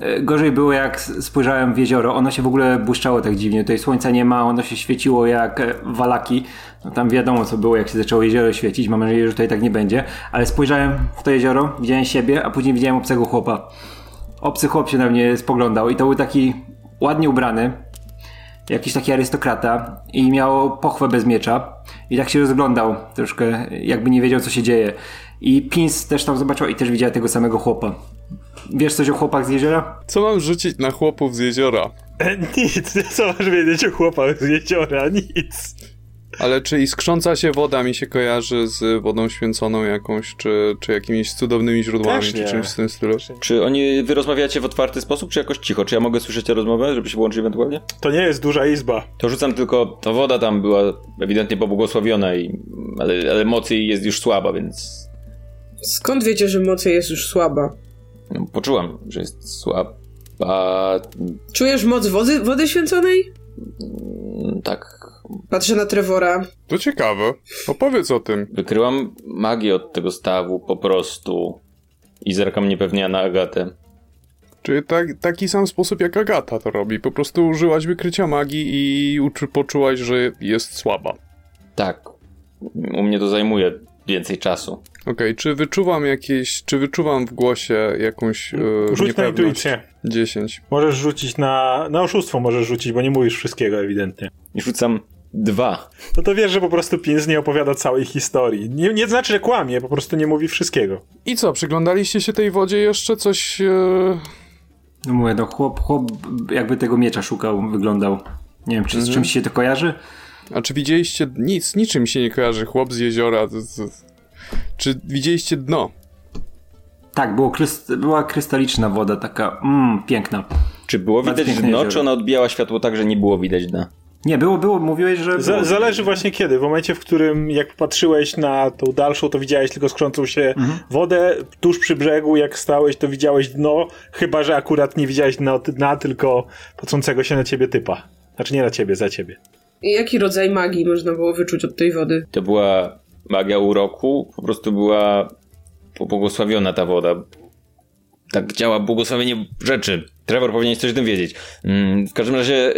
E, Gorzej było jak spojrzałem w jezioro, ono się w ogóle błyszczało tak dziwnie, tutaj słońca nie ma, ono się świeciło jak e, walaki. No tam wiadomo co było, jak się zaczęło jezioro świecić, mam nadzieję, że tutaj tak nie będzie. Ale spojrzałem w to jezioro, widziałem siebie, a później widziałem obcego chłopa. Obcy chłop się na mnie spoglądał i to był taki ładnie ubrany, jakiś taki arystokrata i miał pochwę bez miecza i tak się rozglądał troszkę, jakby nie wiedział co się dzieje. I Pins też tam zobaczył i też widział tego samego chłopa. Wiesz coś o chłopach z jeziora? Co mam rzucić na chłopów z jeziora? E, Nic, co masz wiedzieć o chłopach z jeziora? Nic. Ale czy iskrząca się woda mi się kojarzy z wodą święconą jakąś, czy, czy jakimiś cudownymi źródłami, Też czy nie. czymś w tym stylu? Czy oni, wy rozmawiacie w otwarty sposób, czy jakoś cicho? Czy ja mogę słyszeć tę rozmowę, żeby się włączyć ewentualnie? To nie jest duża izba. To rzucam tylko, ta woda tam była ewidentnie pobłogosławiona, i, ale, ale mocy jest już słaba, więc Skąd wiecie, że mocy jest już słaba? No, poczułam, że jest słaba. Czujesz moc wody, wody święconej? Mm, Tak, Patrzę na Trevora. To ciekawe. Opowiedz o tym. wykryłam magię od tego stawu po prostu i zerkam niepewnie na Agatę. Czy tak, taki sam sposób jak Agata to robi? Po prostu użyłaś wykrycia magii i uczy, poczułaś, że jest słaba. Tak, u mnie to zajmuje więcej czasu. Okej, czy wyczuwam jakieś, czy wyczuwam w głosie jakąś e, Rzuć na intuicję. 10. Możesz rzucić na... Na oszustwo możesz rzucić, bo nie mówisz wszystkiego ewidentnie. I rzucam dwa. No to wiesz, że po prostu Pins nie opowiada całej historii. Nie, nie znaczy, że kłamie, po prostu nie mówi wszystkiego. I co, przyglądaliście się tej wodzie jeszcze? Coś... E... No mówię, no chłop, chłop jakby tego miecza szukał, wyglądał. Nie wiem, czy z czymś się to kojarzy? A czy widzieliście... Nic, niczym się nie kojarzy. Chłop z jeziora. z- z- Czy widzieliście dno? Tak, było kryst- była krystaliczna woda, taka mm, piękna. Czy było widać dno, jezioro. czy ona odbijała światło tak, że nie było widać dna? Nie, było, było, mówiłeś, że... Było. zależy właśnie kiedy. W momencie, w którym jak patrzyłeś na tą dalszą, to widziałeś tylko skrzącą się wodę. Tuż przy brzegu, jak stałeś, to widziałeś dno. Chyba, że akurat nie widziałeś dna, dna tylko patrzącego się na ciebie typa. Znaczy nie na ciebie, za ciebie. Jaki rodzaj magii można było wyczuć od tej wody? To była magia uroku, po prostu była pobłogosławiona ta woda. Tak działa błogosławienie rzeczy. Trevor powinien coś o tym wiedzieć. Mm, W każdym razie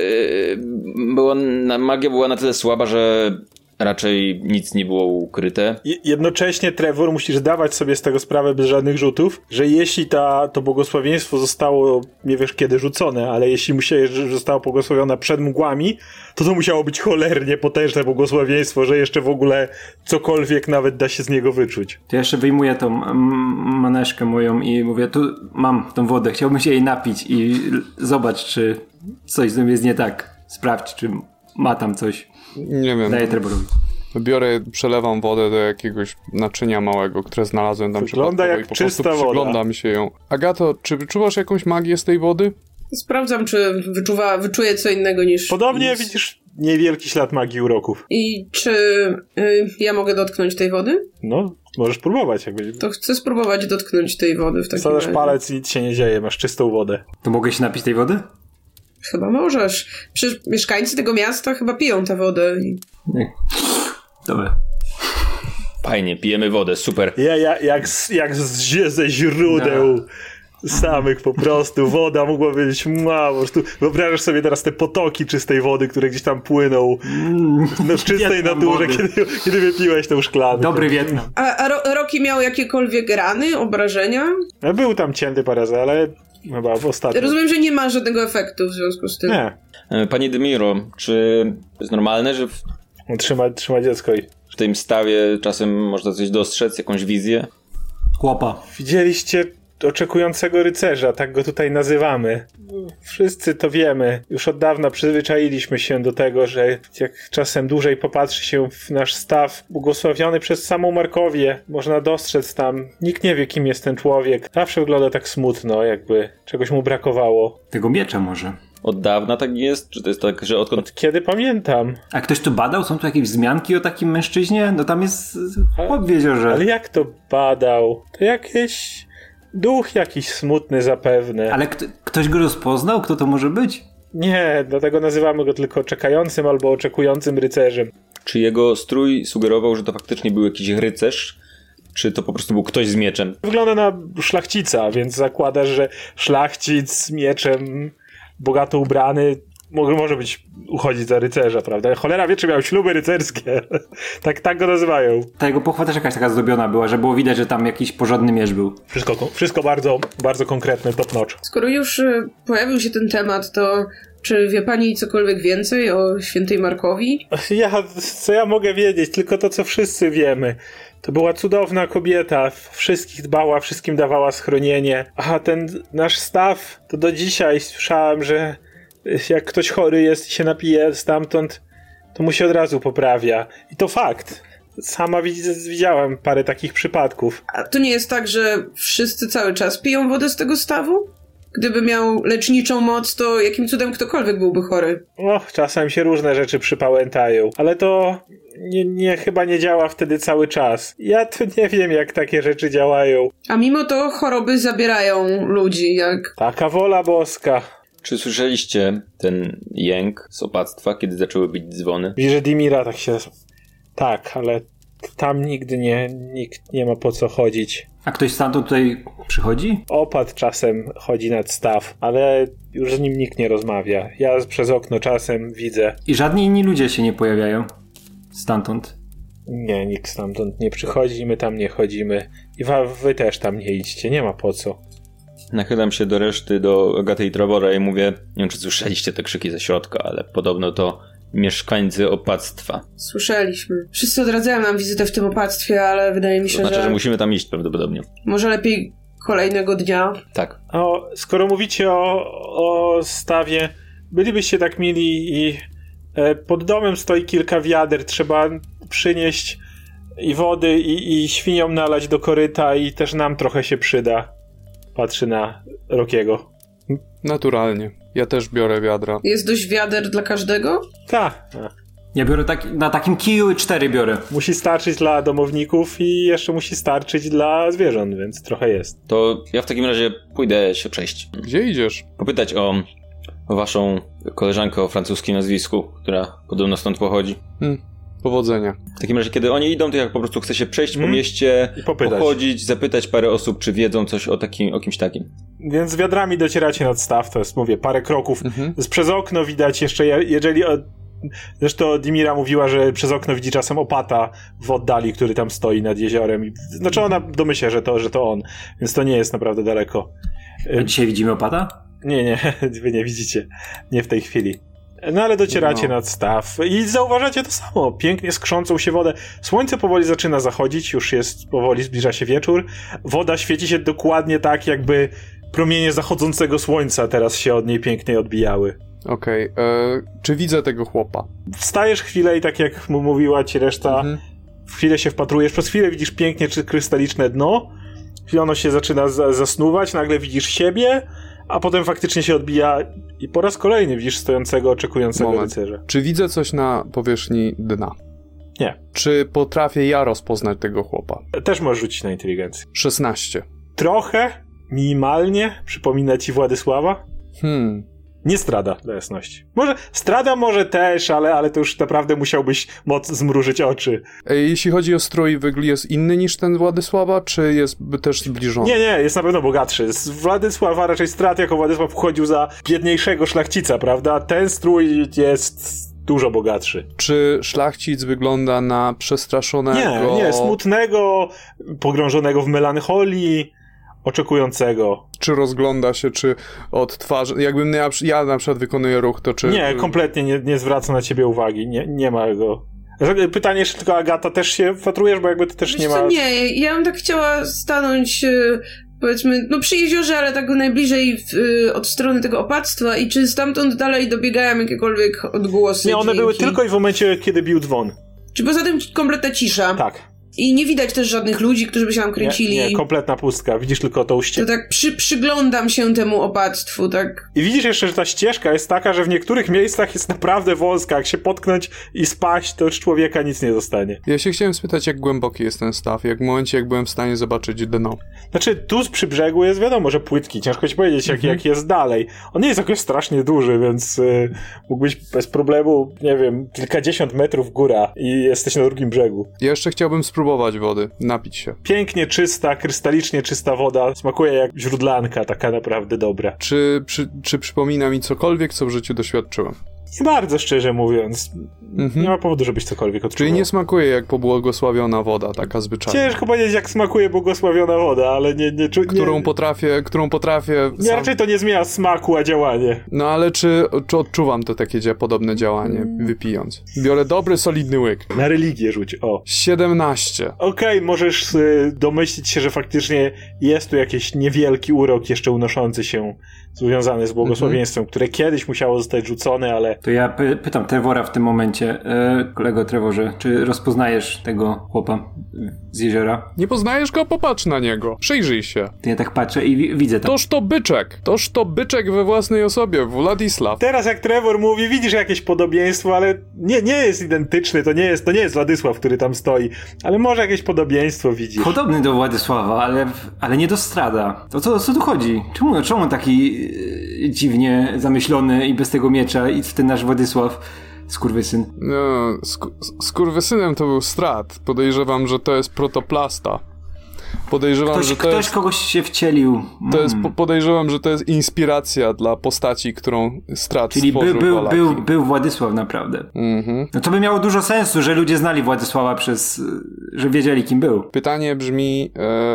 na- magia była na tyle słaba, że raczej nic nie było ukryte. Je- Jednocześnie, Trevor, musisz dawać sobie z tego sprawę bez żadnych rzutów, że jeśli ta, to błogosławieństwo zostało, nie wiesz kiedy rzucone, ale jeśli musiałeś, że zostało błogosławione przed mgłami, to to musiało być cholernie potężne błogosławieństwo, że jeszcze w ogóle cokolwiek nawet da się z niego wyczuć. To ja jeszcze wyjmuję tą maneszkę moją i mówię, tu mam tą wodę, chciałbym się jej napić i zobacz, czy coś z tym jest nie tak. Sprawdź, czy ma tam coś. Nie wiem. Daję Treborowi. Biorę, przelewam wodę do jakiegoś naczynia małego, które znalazłem tam Wygląda jak i po prostu czysta woda. przyglądam się ją. Agato, czy wyczuwasz jakąś magię z tej wody? Sprawdzam, czy wyczuwa, wyczuję co innego niż... Podobnie niż... widzisz niewielki ślad magii uroków. I czy y, ja mogę dotknąć tej wody? No, możesz próbować jakby. To chcę spróbować dotknąć tej wody w takim Wsadzasz razie. palec i nic się nie dzieje, masz czystą wodę. To mogę się napić tej wody? Chyba możesz. Przecież mieszkańcy tego miasta chyba piją tę wodę. I... Nie. Dobra. Fajnie, pijemy wodę, super. Ja, ja, jak, z- jak z, ze źródeł samych po prostu. Woda mogła być mała. Po prostu wyobrażasz sobie teraz te potoki czystej wody, które gdzieś tam płyną no, w czystej Wietnam naturze, wody. kiedy, kiedy wypiłeś tą szklankę. Dobry Wietnam. A, a Ro- Roki miał jakiekolwiek rany, obrażenia? No, Był tam cięty parę razy, ale chyba w ostatnim. Rozumiem, że nie ma żadnego efektu w związku z tym. Nie. E, Panie Demiro, czy jest normalne, że w, Trzyma, trzyma dziecko i... w tym stawie czasem można coś dostrzec, jakąś wizję? Chłopa. Widzieliście oczekującego rycerza, tak go tutaj nazywamy. Wszyscy to wiemy. Już od dawna przyzwyczailiśmy się do tego, że jak czasem dłużej popatrzy się w nasz staw, błogosławiony przez samą Markowię, można dostrzec tam. Nikt nie wie, kim jest ten człowiek. Zawsze wygląda tak smutno, jakby czegoś mu brakowało. Tego miecza może. Od dawna tak jest? Czy to jest tak, że odkąd Kiedy pamiętam. A ktoś tu badał? Są tu jakieś wzmianki o takim mężczyźnie? No tam jest... Chłop w jeziorze. Ale jak to badał? To jakieś... Duch jakiś smutny zapewne. Ale kto, ktoś go rozpoznał? Kto to może być? Nie, dlatego nazywamy go tylko czekającym albo oczekującym rycerzem. Czy jego strój sugerował, że to faktycznie był jakiś rycerz? Czy to po prostu był ktoś z mieczem? Wygląda na szlachcica, więc zakładasz, że szlachcic z mieczem bogato ubrany może, może być uchodzić za rycerza, prawda? Cholera wie, czy miał śluby rycerskie. tak, tak go nazywają. Ta jego pochwa też jakaś taka zdobiona była, że było widać, że tam jakiś porządny miecz był. Wszystko, wszystko bardzo, bardzo konkretne, top notch. Skoro już y, pojawił się ten temat, to czy wie pani cokolwiek więcej o świętej Markowi? Ja, co ja mogę wiedzieć? Tylko to, co wszyscy wiemy. To była cudowna kobieta, wszystkich dbała, wszystkim dawała schronienie. A ten nasz staw, to do dzisiaj słyszałem, że jak ktoś chory jest i się napije stamtąd, to mu się od razu poprawia. I to fakt. Sama widz- widziałem parę takich przypadków. A to nie jest tak, że wszyscy cały czas piją wodę z tego stawu? Gdyby miał leczniczą moc, to jakim cudem ktokolwiek byłby chory? O, czasem się różne rzeczy przypałętają, ale to nie, nie, chyba nie działa wtedy cały czas. Ja to nie wiem, jak takie rzeczy działają. A mimo to choroby zabierają ludzi, jak... Taka wola boska. Czy słyszeliście ten jęk z opactwa, kiedy zaczęły bić dzwony? Że Dimira tak się... Tak, ale tam nigdy nie, nikt nie ma po co chodzić. A ktoś stamtąd tutaj przychodzi? Opad czasem chodzi nad staw, ale już z nim nikt nie rozmawia. Ja przez okno czasem widzę. I żadni inni ludzie się nie pojawiają stamtąd. Nie, nikt stamtąd nie przychodzi, my tam nie chodzimy. I wa- wy też tam nie idźcie, nie ma po co. Nachylam się do reszty, do Agaty i i mówię, nie wiem czy słyszeliście te krzyki ze środka, ale podobno to mieszkańcy opactwa. Słyszeliśmy. Wszyscy odradzają nam wizytę w tym opactwie, ale wydaje mi To się, znaczy, że, że musimy tam iść prawdopodobnie. może lepiej kolejnego dnia. Tak. O, skoro mówicie o, o stawie, bylibyście tak mili i e, pod domem stoi kilka wiader, trzeba przynieść i wody i, i świniom nalać do koryta i też nam trochę się przyda. Patrzy na Rokiego. Naturalnie. Ja też biorę wiadra. Jest dość wiader dla każdego? Ta, Ja biorę tak, na takim kiju cztery biorę. musi starczyć dla domowników i jeszcze musi starczyć dla zwierząt, więc trochę jest. To ja w takim razie pójdę się przejść. Gdzie idziesz? Popytać o, waszą koleżankę o francuskim nazwisku, która podobno stąd pochodzi. Hmm. Powodzenia. W takim razie, kiedy oni idą, to jak po prostu chce się przejść po Mm. mieście, pochodzić, zapytać parę osób, czy wiedzą coś o, takim, o kimś takim. Więc wiadrami docieracie nad staw, to jest, mówię, parę kroków. Mhm. Z przez okno widać jeszcze, je- jeżeli... o- Zresztą Dimira mówiła, że przez okno widzi czasem opata w oddali, który tam stoi nad jeziorem. Znaczy ona domyśla, że to, że to on, więc to nie jest naprawdę daleko. A dzisiaj widzimy opata? Nie, nie, wy nie widzicie. Nie w tej chwili. No ale docieracie No. nad staw i zauważacie to samo. Pięknie skrzącą się wodę. Słońce powoli zaczyna zachodzić, już jest powoli, zbliża się wieczór. Woda świeci się dokładnie tak, jakby promienie zachodzącego słońca teraz się od niej pięknie odbijały. Okej, e, czy widzę tego chłopa? Wstajesz chwilę i tak jak mu mówiła ci reszta, Mhm. w chwilę się wpatrujesz, przez chwilę widzisz pięknie czy krystaliczne dno, chwilę ono się zaczyna za zasnuwać, nagle widzisz siebie, a potem faktycznie się odbija i po raz kolejny widzisz stojącego, oczekującego Moment. rycerza. Czy widzę coś na powierzchni dna? Nie. Czy potrafię ja rozpoznać tego chłopa? Też możesz rzucić na inteligencję. 16. Trochę, minimalnie, przypomina ci Władysława. Hmm. Nie strada, dla jasności. Może, strada może też, ale, ale to już naprawdę musiałbyś moc zmrużyć oczy. E, Jeśli chodzi o strój, wygląd jest inny niż ten Władysława, czy jest też zbliżony? Nie, nie, jest na pewno bogatszy. Z Władysława raczej strat jako Władysław wchodził za biedniejszego szlachcica, prawda? Ten strój jest dużo bogatszy. Czy szlachcic wygląda na przestraszonego? Nie, nie, smutnego, pogrążonego w melancholii, oczekującego. Czy rozgląda się, czy odtwarza... Jakbym ja, ja na przykład wykonuję ruch, to czy... Nie, kompletnie nie, nie zwraca na ciebie uwagi, nie, nie ma go. Pytanie jeszcze tylko, Agata, też się wpatrujesz, bo jakby ty też Wiesz nie ma... nie, ja bym tak chciała stanąć, e, powiedzmy, no przy jeziorze, ale tak najbliżej w, e, od strony tego opactwa i czy stamtąd dalej dobiegają jakiekolwiek odgłosy, Nie, one dźwięki? były tylko i w momencie, kiedy bił dzwon. Czy poza tym kompletna cisza? Tak. I nie widać też żadnych ludzi, którzy by się tam kręcili. Nie, nie, kompletna pustka. Widzisz tylko tą to ścieżkę. tak przy, przyglądam się temu opactwu, tak. I widzisz jeszcze, że ta ścieżka jest taka, że w niektórych miejscach jest naprawdę wąska. Jak się potknąć i spaść, to już człowieka nic nie zostanie. Ja się chciałem spytać, jak głęboki jest ten staw, jak w momencie, jak byłem w stanie zobaczyć dno. Znaczy, tu z przy brzegu jest wiadomo, że płytki. Ciężko ci powiedzieć, jak, jak jest dalej. On nie jest jakoś strasznie duży, więc y, mógłbyś bez problemu, nie wiem, kilkadziesiąt metrów góra i jesteś na drugim brzegu. Ja jeszcze chciałbym spróbować wody, napić się. Pięknie czysta, krystalicznie czysta woda. Smakuje jak źródlanka, taka naprawdę dobra. Czy, przy, czy przypomina mi cokolwiek, co w życiu doświadczyłem? Nie bardzo szczerze mówiąc. Mhm. Nie ma powodu, żebyś cokolwiek odczuwał. Czyli nie smakuje jak pobłogosławiona woda, taka zwyczajna. Ciężko powiedzieć, jak smakuje błogosławiona woda, ale nie... nie, czu, nie Którą potrafię, którą potrafię... Nie, sam- raczej to nie zmienia smaku, a działanie. No ale czy, czy odczuwam to takie podobne działanie, wypijąc? Biorę dobry, solidny łyk. Na religię rzuć, o. 17. Okej, możesz y, domyślić się, że faktycznie jest tu jakiś niewielki urok jeszcze unoszący się, związany z błogosławieństwem, które kiedyś musiało zostać rzucone, ale To ja py pytam Trevora w tym momencie. E, kolego Trevorze, czy rozpoznajesz tego chłopa z jeziora? Nie poznajesz go? Popatrz na niego. Przyjrzyj się. To ja tak patrzę i wi widzę tam. Toż to byczek. Toż to byczek we własnej osobie, Władysław. teraz jak Trevor mówi, widzisz jakieś podobieństwo, ale nie, nie jest identyczny, to nie jest, to nie jest Władysław, który tam stoi, ale może jakieś podobieństwo widzisz. Podobny do Władysława, ale, ale nie do Strada. To co, co tu chodzi? Czemu, czemu taki dziwnie zamyślony i bez tego miecza i ten nasz Władysław, skurwysyn? No, sku- skurwysynem to był strat. Podejrzewam, że to jest protoplasta. Podejrzewam, Ktoś, że to ktoś jest... kogoś się wcielił. To jest, Mm. po- podejrzewam, że to jest inspiracja dla postaci, którą Strat Czyli by, był, był, był Władysław naprawdę. Mhm. No to by miało dużo sensu, że ludzie znali Władysława przez... że wiedzieli kim był. Pytanie brzmi,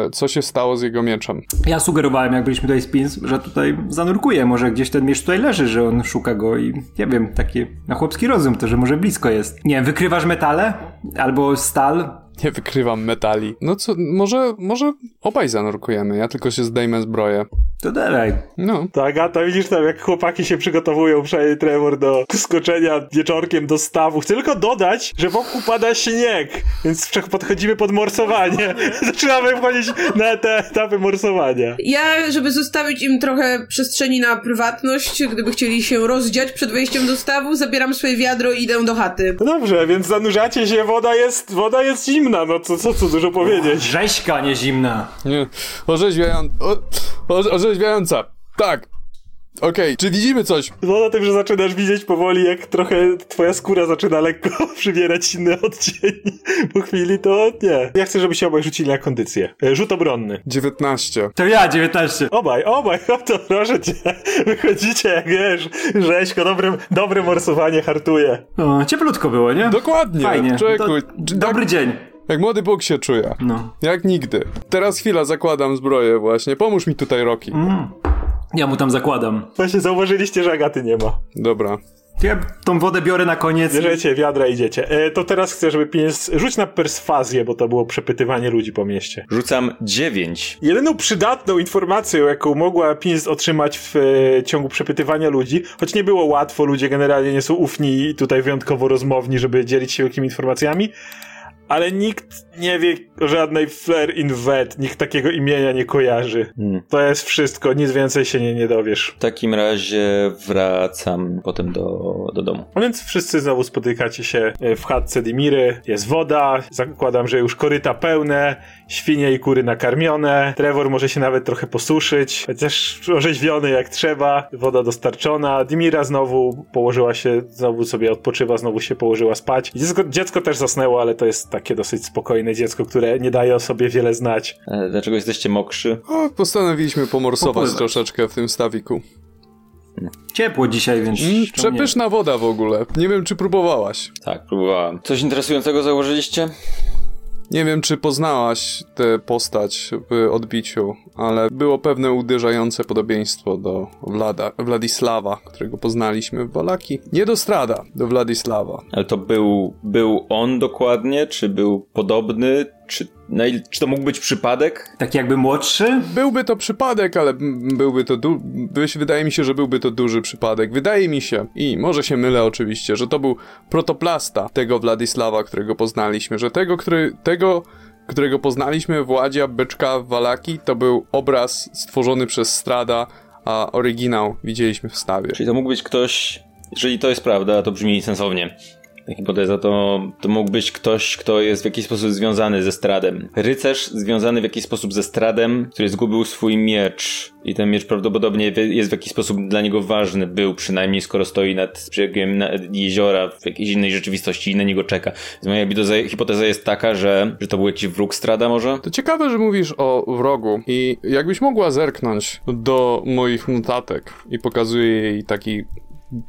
e, co się stało z jego mieczem? Ja sugerowałem, jak byliśmy tutaj z Pins, że tutaj zanurkuje, może gdzieś ten miecz tutaj leży, że on szuka go i nie wiem, taki na chłopski rozum to, że może blisko jest. Nie wiem, wykrywasz metale? Albo stal? Nie wykrywam metali. No co, może, może obaj zanurkujemy, ja tylko się zdejmę zbroję. To dalej. No. To Agata, widzisz tam, jak chłopaki się przygotowują, przynajmniej Trevor, do skoczenia wieczorkiem do stawu. Chcę tylko dodać, że wokół pada śnieg, więc wszak podchodzimy pod morsowanie. Zaczynamy wchodzić na te etapy morsowania. Ja, żeby zostawić im trochę przestrzeni na prywatność, gdyby chcieli się rozdziać przed wejściem do stawu, zabieram swoje wiadro i idę do chaty. No dobrze, więc zanurzacie się, woda jest, woda jest zimna, no co, co, co dużo powiedzieć. Rzeźka, nie zimna. Nie. Orzeźwiająca. O, orze- orzeźwiająca. Tak. Okej, czy widzimy coś? No na tym, że zaczynasz widzieć powoli, jak trochę twoja skóra zaczyna lekko przybierać inny odcień po chwili, to nie. Ja chcę, żeby się obaj rzucili na kondycję. E, Rzut obronny. 19. To ja, 19. Obaj, obaj, o to proszę cię. Wychodzicie jak wiesz, rzeźko, dobre, dobre morsowanie hartuje. O, cieplutko było, nie? Dokładnie. Fajnie. Człowieku, Do, dobry dzień. Jak młody Bóg się czuje. No. Jak nigdy. Teraz chwila, zakładam zbroję właśnie. Pomóż mi tutaj, Roki. Mm. Ja mu tam zakładam. Właśnie zauważyliście, że Agaty nie ma. Dobra. Ja tą wodę biorę na koniec. Bierzecie wiadra, idziecie. E, to teraz chcę, żeby pieniądz... Rzuć na perswazję, bo to było przepytywanie ludzi po mieście. Rzucam 9. Jedyną przydatną informacją, jaką mogła Pins otrzymać w e, ciągu przepytywania ludzi, choć nie było łatwo, ludzie generalnie nie są ufni i tutaj wyjątkowo rozmowni, żeby dzielić się jakimi informacjami, ale nikt nie wie żadnej Flair in Vet, nikt takiego imienia nie kojarzy. Hmm. To jest wszystko, nic więcej się nie, nie dowiesz. W takim razie wracam potem do, do domu. A więc wszyscy znowu spotykacie się e, w chatce Dimiry, jest woda, zakładam, że już koryta pełne, świnie i kury nakarmione, Trevor może się nawet trochę posuszyć, chociaż orzeźwiony jak trzeba, woda dostarczona, Dimira znowu położyła się, znowu sobie odpoczywa, znowu się położyła spać. Dziecko, dziecko też zasnęło, ale to jest takie dosyć spokojne dziecko, które nie daje o sobie wiele znać. E, Dlaczego jesteście mokrzy? O, postanowiliśmy pomorsować Popływać. troszeczkę w tym stawiku. Ciepło dzisiaj, więc... Mm, przepyszna woda w ogóle. Nie wiem, czy próbowałaś. Tak, próbowałem. Coś interesującego zauważyliście? Nie wiem, czy poznałaś tę postać w odbiciu, ale było pewne uderzające podobieństwo do Vlada, Władysława, którego poznaliśmy w Walaki. Nie do Strada, do Władysława. Ale to był, był on dokładnie, czy był podobny, czy, na il, czy to mógł być przypadek? Tak jakby młodszy? Byłby to przypadek, ale byłby to du- wydaje mi się, że byłby to duży przypadek. Wydaje mi się, i może się mylę oczywiście, że to był protoplasta tego Władysława, którego poznaliśmy, że tego, który, tego, którego poznaliśmy, Władzia Byczka w Walaki, to był obraz stworzony przez Strada, a oryginał widzieliśmy w stawie. Czyli to mógł być ktoś, jeżeli to jest prawda, to brzmi sensownie. Hipoteza to, to mógł być ktoś, kto jest w jakiś sposób związany ze Stradem. Rycerz związany w jakiś sposób ze Stradem, który zgubił swój miecz. I ten miecz prawdopodobnie jest w jakiś sposób dla niego ważny. Był przynajmniej, skoro stoi nad brzegiem jeziora w jakiejś innej rzeczywistości i na niego czeka. Więc moja hipoteza jest taka, że, że to był jakiś wróg Strada może? To ciekawe, że mówisz o wrogu i jakbyś mogła zerknąć do moich notatek i pokazuję jej taki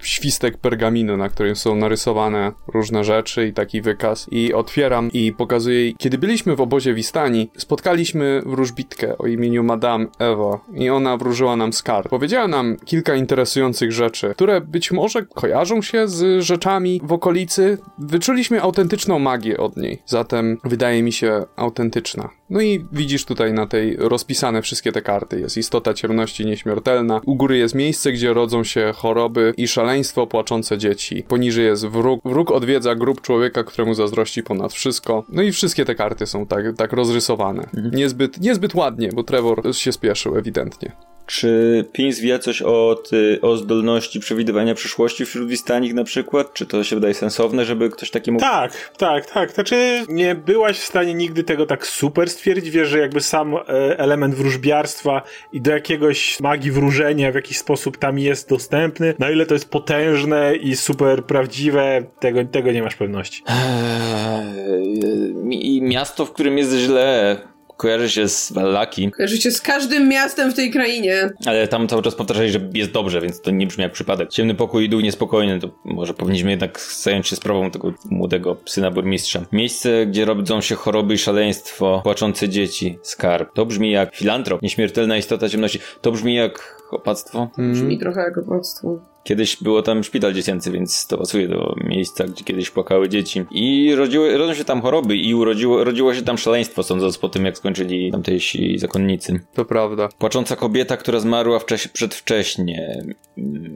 świstek pergaminu, na którym są narysowane różne rzeczy i taki wykaz i otwieram i pokazuję kiedy byliśmy w obozie Wistani, spotkaliśmy wróżbitkę o imieniu Madame Ewa i ona wróżyła nam skarb. Powiedziała nam kilka interesujących rzeczy, które być może kojarzą się z rzeczami w okolicy. Wyczuliśmy autentyczną magię od niej, zatem wydaje mi się autentyczna. No i widzisz tutaj na tej rozpisane wszystkie te karty. Jest istota ciemności nieśmiertelna. U góry jest miejsce, gdzie rodzą się choroby i szaleństwo, płaczące dzieci. Poniżej jest wróg. Wróg odwiedza grup człowieka, któremu zazdrości ponad wszystko. No i wszystkie te karty są tak, tak rozrysowane. Niezbyt, niezbyt ładnie, bo Trevor się spieszył ewidentnie. Czy Pins wie coś o, ty, o zdolności przewidywania przyszłości wśród Wistanich na przykład? Czy to się wydaje sensowne, żeby ktoś taki mógł... Tak, tak, tak. Znaczy, nie byłaś w stanie nigdy tego tak super stwierdzić. Wiesz, że jakby sam e, element wróżbiarstwa i do jakiegoś magii wróżenia w jakiś sposób tam jest dostępny. Na ile to jest potężne i super prawdziwe, tego, tego nie masz pewności. Eee, mi- miasto, w którym jest źle, kojarzy się z Wallaki, Kojarzycie z każdym miastem w tej krainie. ale tam cały czas powtarzali, że jest dobrze, więc to nie brzmi jak przypadek. Ciemny pokój i dół niespokojny, to może powinniśmy jednak zająć się sprawą tego młodego syna burmistrza. Miejsce, gdzie rodzą się choroby i szaleństwo, płaczące dzieci, skarb. To brzmi jak filantrop, nieśmiertelna istota ciemności. To brzmi jak opactwo. Brzmi trochę jak opłactwo. Kiedyś było tam szpital dziecięcy, więc to pasuje do miejsca, gdzie kiedyś płakały dzieci. I rodziły, rodzą się tam choroby i urodziło, rodziło się tam szaleństwo, sądząc po tym, jak skończyli tamtejsi zakonnicy. To prawda. Płacząca kobieta, która zmarła wcześ, przedwcześnie.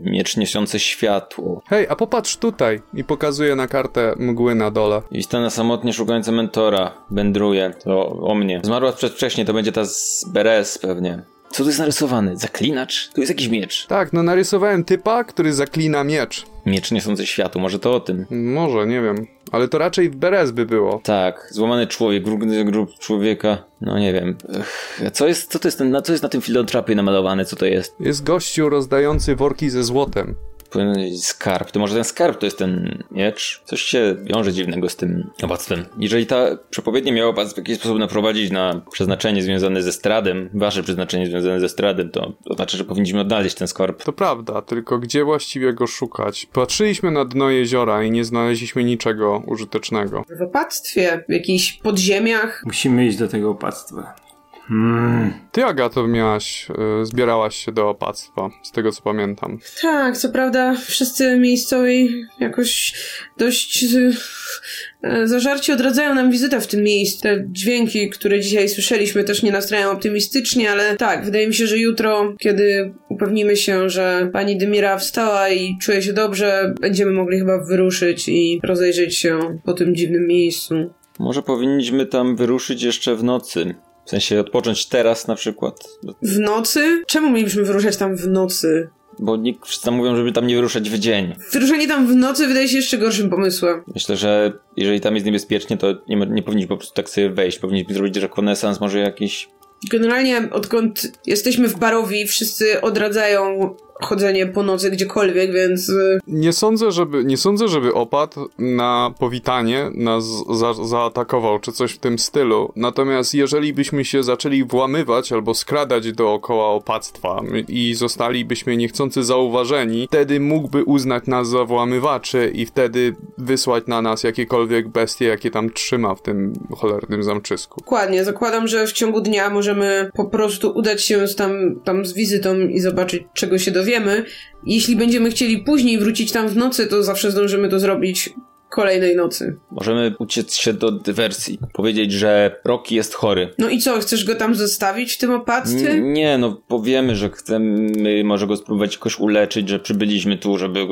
Miecz niesiący światło. Hej, a popatrz tutaj i pokazuję na kartę mgły na dole. I stanę samotnie szukająca mentora. Wędruje. To o mnie. Zmarła przedwcześnie, to będzie ta z Beres pewnie. Co tu jest narysowane? Zaklinacz? Tu jest jakiś miecz. Tak, no narysowałem typa, który zaklina miecz. Miecz niosący światu, może to o tym. Może, nie wiem. Ale to raczej w Beres by było. Tak, złamany człowiek, grubny grób człowieka. No nie wiem. Ech, co jest, co to jest, na- co jest na tym filantrapie namalowane? Co to jest? Jest gościu rozdający worki ze złotem. Być skarb. To może ten skarb to jest ten miecz? Coś się wiąże dziwnego z tym opactwem. Jeżeli ta przepowiednia miała was w jakiś sposób naprowadzić na przeznaczenie związane ze stradem, wasze przeznaczenie związane ze stradem, to oznacza, że powinniśmy odnaleźć ten skarb. To prawda, tylko gdzie właściwie go szukać? Patrzyliśmy na dno jeziora i nie znaleźliśmy niczego użytecznego. W opactwie, w jakichś podziemiach. Musimy iść do tego opactwa. Hmm. Ty, Agato, miałaś, y, zbierałaś się do opactwa, z tego co pamiętam. Tak, co prawda wszyscy miejscowi jakoś dość y, e, zażarci odradzają nam wizytę w tym miejscu. Te dźwięki, które dzisiaj słyszeliśmy też nie nastrajają optymistycznie, ale tak, wydaje mi się, że jutro, kiedy upewnimy się, że pani Dymira wstała i czuje się dobrze, będziemy mogli chyba wyruszyć i rozejrzeć się po tym dziwnym miejscu. Może powinniśmy tam wyruszyć jeszcze w nocy. W sensie odpocząć teraz na przykład. W nocy? Czemu mielibyśmy wyruszać tam w nocy? Bo nikt, wszyscy mówią, żeby tam nie wyruszać w dzień. Wyruszenie tam w nocy wydaje się jeszcze gorszym pomysłem. Myślę, że jeżeli tam jest niebezpiecznie, to nie, nie powinniśmy po prostu tak sobie wejść. Powinniśmy zrobić rekonesans, może jakiś... Generalnie odkąd jesteśmy w Barowi, wszyscy odradzają chodzenie po nocy gdziekolwiek, więc y, Nie sądzę, żeby, nie sądzę, żeby opad na powitanie nas za, zaatakował, czy coś w tym stylu. Natomiast jeżeli byśmy się zaczęli włamywać albo skradać dookoła opactwa i zostalibyśmy niechcący zauważeni, wtedy mógłby uznać nas za włamywaczy i wtedy wysłać na nas jakiekolwiek bestie, jakie tam trzyma w tym cholernym zamczysku. dokładnie, zakładam, że w ciągu dnia możemy po prostu udać się z tam, tam z wizytą i zobaczyć, czego się dowiemy. Jeśli będziemy chcieli później wrócić tam w nocy, to zawsze zdążymy to zrobić kolejnej nocy. Możemy uciec się do dywersji. Powiedzieć, że Rocky jest chory. No i co, chcesz go tam zostawić w tym opactwie? N- Nie, no powiemy, że chcemy może go spróbować jakoś uleczyć, że przybyliśmy tu, żeby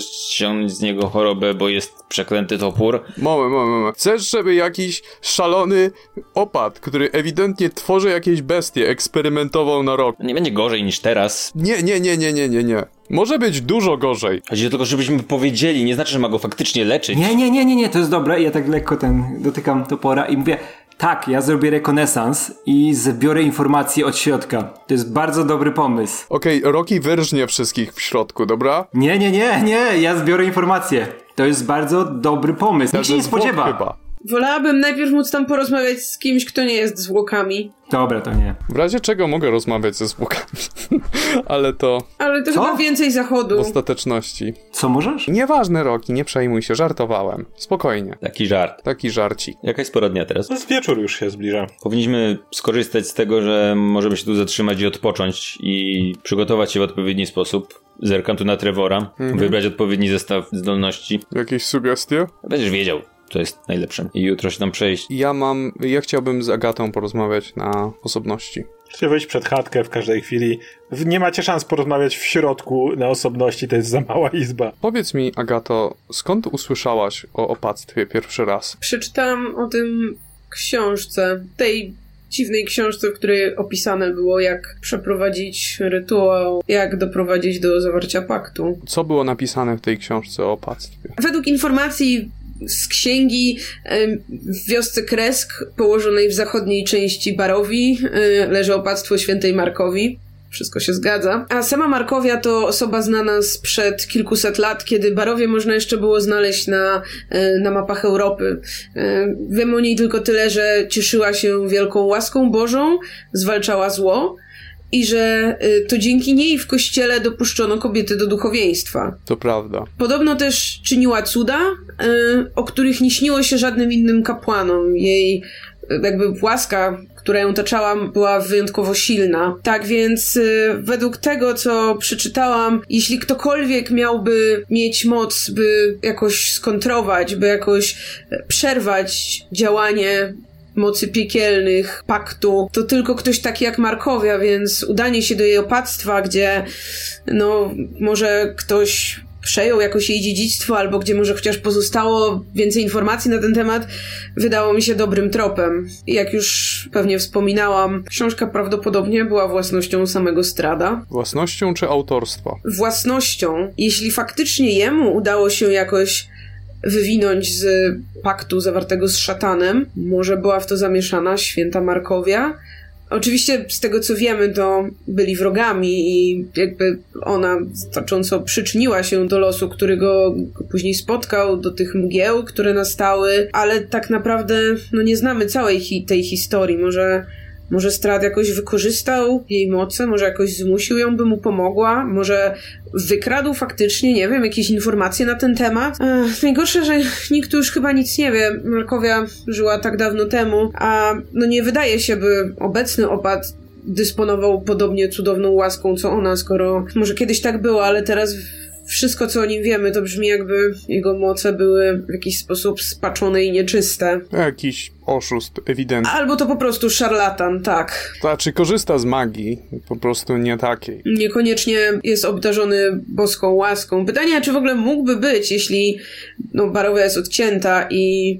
ściągnąć z niego chorobę, bo jest przeklęty topór. Moment, moment, moment. Chcesz, żeby jakiś szalony opad, który ewidentnie tworzy jakieś bestie, eksperymentował na rok? Nie będzie gorzej niż teraz. Nie, nie, nie, nie, nie, nie, nie. Może być dużo gorzej. Chodzi o tylko, żebyśmy powiedzieli, nie znaczy, że ma go faktycznie leczyć. Nie, nie, nie, nie, nie, to jest dobre. Ja tak lekko ten dotykam topora i mówię, tak, ja zrobię rekonesans i zbiorę informacje od środka. To jest bardzo dobry pomysł. Okej, Rocky wyrżnie wszystkich w środku, dobra? Nie, nie, nie, nie, ja zbiorę informacje. To jest bardzo dobry pomysł. Nikt się nie spodziewa. Chyba. Wolałabym najpierw móc tam porozmawiać z kimś, kto nie jest zwłokami. Dobra, to nie. W razie czego mogę rozmawiać ze zwłokami. Ale to Ale to Co? chyba więcej w zachodu. ostateczności. Co możesz? Nieważne, Rocky, nie przejmuj się, żartowałem. Spokojnie. Taki żart. Taki żarcik. Jaka jest pora dnia teraz? Jest wieczór już się zbliża. Powinniśmy skorzystać z tego, że możemy się tu zatrzymać i odpocząć i przygotować się w odpowiedni sposób. Zerkam tu na Trevora, wybrać odpowiedni zestaw zdolności. Jakieś sugestie? Będziesz wiedział, co jest najlepsze. I jutro się tam przejść. Ja mam... Ja chciałbym z Agatą porozmawiać na osobności. Chcecie wejść przed chatkę w każdej chwili. Nie macie szans porozmawiać w środku na osobności, to jest za mała izba. Powiedz mi, Agato, skąd usłyszałaś o opactwie pierwszy raz? Przeczytałam o tym w książce, tej dziwnej książce, w której opisane było, jak przeprowadzić rytuał, jak doprowadzić do zawarcia paktu. Co było napisane w tej książce o opactwie? Według informacji z księgi w wiosce Kresk, położonej w zachodniej części Barowi, leży opactwo świętej Markowi. Wszystko się zgadza. A sama Markowia to osoba znana sprzed kilkuset lat, kiedy Barowie można jeszcze było znaleźć na, na mapach Europy. Wiem o niej tylko tyle, że cieszyła się wielką łaską Bożą, zwalczała zło i że y, to dzięki niej w kościele dopuszczono kobiety do duchowieństwa. To prawda. Podobno też czyniła cuda, y, o których nie śniło się żadnym innym kapłanom. Jej y, jakby łaska, która ją otaczała, była wyjątkowo silna. Tak więc y, według tego, co przeczytałam, jeśli ktokolwiek miałby mieć moc, by jakoś skontrować, by jakoś przerwać działanie mocy piekielnych, paktu, to tylko ktoś taki jak Markowia, więc udanie się do jej opactwa, gdzie no może ktoś przejął jakoś jej dziedzictwo, albo gdzie może chociaż pozostało więcej informacji na ten temat, wydało mi się dobrym tropem. Jak już pewnie wspominałam, książka prawdopodobnie była własnością samego Strada. Własnością czy autorstwa? Własnością. Jeśli faktycznie jemu udało się jakoś wywinąć z paktu zawartego z szatanem, może była w to zamieszana święta Markowia, Oczywiście z tego co wiemy, to byli wrogami i jakby ona znacząco przyczyniła się do losu, który go później spotkał, do tych mgieł, które nastały, ale tak naprawdę no nie znamy całej hi tej historii. Może może Strat jakoś wykorzystał jej moce, może jakoś zmusił ją, by mu pomogła, może wykradł faktycznie, nie wiem, jakieś informacje na ten temat. Ech, najgorsze, że nikt już chyba nic nie wie. Markowia żyła tak dawno temu, a no nie wydaje się, by obecny opad dysponował podobnie cudowną łaską co ona, skoro może kiedyś tak było, ale teraz wszystko, co o nim wiemy, to brzmi jakby jego moce były w jakiś sposób spaczone i nieczyste. Jakiś oszust, ewidentny. Albo to po prostu szarlatan, tak. Znaczy, korzysta z magii, po prostu nie takiej. Niekoniecznie jest obdarzony boską łaską. Pytanie, czy w ogóle mógłby być, jeśli no, Barowia jest odcięta i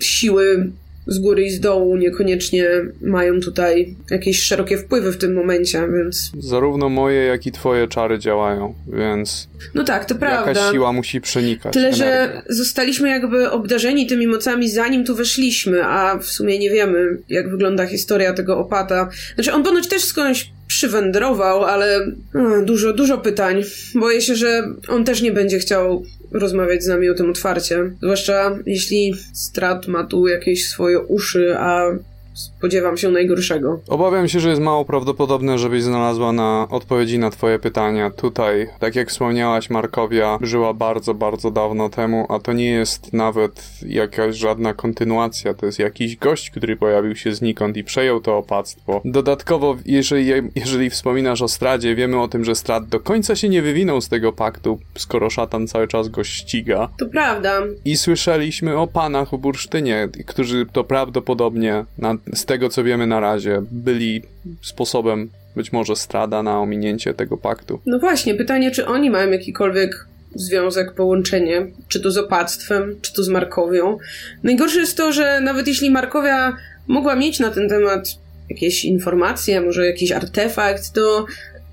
siły z góry i z dołu niekoniecznie mają tutaj jakieś szerokie wpływy w tym momencie, więc... Zarówno moje, jak i twoje czary działają, więc... No tak, to prawda. Jakaś siła musi przenikać. Tyle, energię. że zostaliśmy jakby obdarzeni tymi mocami zanim tu weszliśmy, a w sumie nie wiemy, jak wygląda historia tego opata. Znaczy, on ponoć też skądś przywędrował, ale no, dużo, dużo pytań. Boję się, że on też nie będzie chciał rozmawiać z nami o tym otwarcie. Zwłaszcza jeśli Strat ma tu jakieś swoje uszy, a spodziewam się najgorszego. Obawiam się, że jest mało prawdopodobne, żebyś znalazła na odpowiedzi na twoje pytania. Tutaj, tak jak wspomniałaś, Markowia żyła bardzo, bardzo dawno temu, a to nie jest nawet jakaś żadna kontynuacja, to jest jakiś gość, który pojawił się znikąd i przejął to opactwo. Dodatkowo, jeżeli, jeżeli wspominasz o Stradzie, wiemy o tym, że Strad do końca się nie wywinął z tego paktu, skoro szatan cały czas go ściga. To prawda. I słyszeliśmy o panach w Bursztynie, którzy to prawdopodobnie na z tego co wiemy na razie, byli sposobem być może strada na ominięcie tego paktu. No właśnie, pytanie, czy oni mają jakikolwiek związek, połączenie, czy to z opactwem, czy to z Markowią. Najgorsze jest to, że nawet jeśli Markowia mogła mieć na ten temat jakieś informacje, może jakiś artefakt, to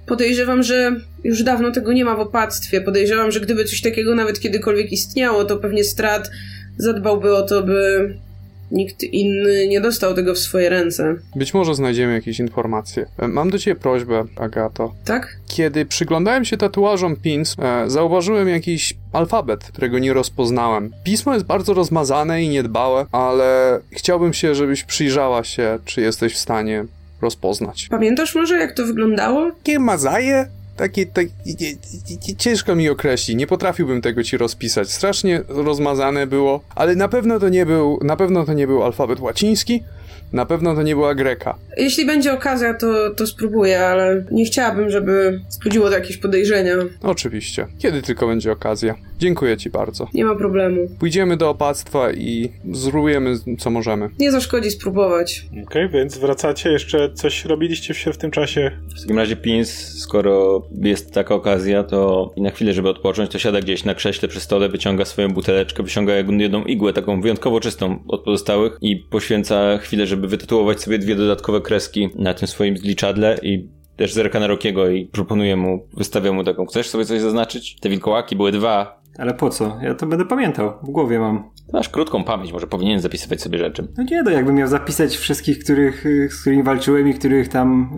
podejrzewam, że już dawno tego nie ma w opactwie. Podejrzewam, że gdyby coś takiego nawet kiedykolwiek istniało, to pewnie Strat zadbałby o to, by Nikt inny nie dostał tego w swoje ręce. Być może znajdziemy jakieś informacje. E, mam do ciebie prośbę, Agato. Tak? Kiedy przyglądałem się tatuażom Pins, e, zauważyłem jakiś alfabet, którego nie rozpoznałem. Pismo jest bardzo rozmazane i niedbałe, ale chciałbym się, żebyś przyjrzała się, czy jesteś w stanie rozpoznać. Pamiętasz może, jak to wyglądało? Nie mazaje? Takie, tak, ciężko mi określić, nie potrafiłbym tego ci rozpisać. Strasznie rozmazane było, ale na pewno to nie był, na pewno to nie był alfabet łaciński, na pewno to nie była Greka. Jeśli będzie okazja, to, to spróbuję, ale nie chciałabym, żeby wzbudziło to jakieś podejrzenia. Oczywiście. Kiedy tylko będzie okazja. Dziękuję ci bardzo. Nie ma problemu. Pójdziemy do opactwa i zrujemy co możemy. Nie zaszkodzi spróbować. Okej, okay, więc wracacie, jeszcze coś robiliście się w tym czasie? W takim razie Pins, skoro jest taka okazja, to na chwilę, żeby odpocząć, to siada gdzieś na krześle przy stole, wyciąga swoją buteleczkę, wyciąga jedną igłę, taką wyjątkowo czystą od pozostałych i poświęca chwilę, żeby wytytułować sobie dwie dodatkowe kreski na tym swoim zliczadle i też zerka na Rokiego i proponuje mu, wystawia mu taką, chcesz sobie coś zaznaczyć? Te wilkołaki były dwa, ale po co? Ja to będę pamiętał. W głowie mam. Masz krótką pamięć, może powinien zapisywać sobie rzeczy. No nie, no jakbym miał zapisać wszystkich, których, z którymi walczyłem i których tam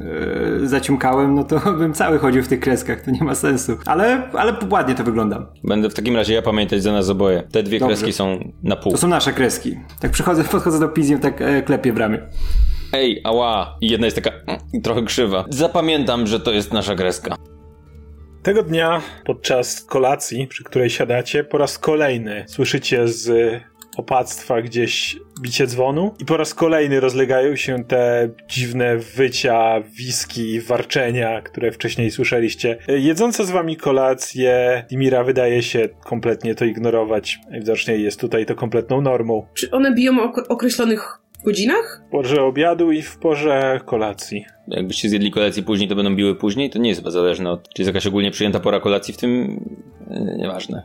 e, zaciumkałem, no to bym cały chodził w tych kreskach, to nie ma sensu. Ale, ale ładnie to wygląda. Będę w takim razie ja pamiętać za nas oboje. Te dwie Dobrze. kreski są na pół. To są nasze kreski. Tak przychodzę, podchodzę do Pizji, tak e, klepię w ramię. Ej, ała. I jedna jest taka mm, trochę krzywa. Zapamiętam, że to jest nasza kreska. Tego dnia podczas kolacji, przy której siadacie, po raz kolejny słyszycie z opactwa gdzieś bicie dzwonu i po raz kolejny rozlegają się te dziwne wycia, wiski, warczenia, które wcześniej słyszeliście. Jedząca z wami kolację, Dimira wydaje się kompletnie to ignorować. Najwidoczniej jest tutaj to kompletną normą. Czy one biją o określonych godzinach? W porze obiadu i w porze kolacji. Jakbyście zjedli kolację później, to będą biły później? To nie jest chyba zależne od... Czy jest jakaś ogólnie przyjęta pora kolacji w tym Nieważne.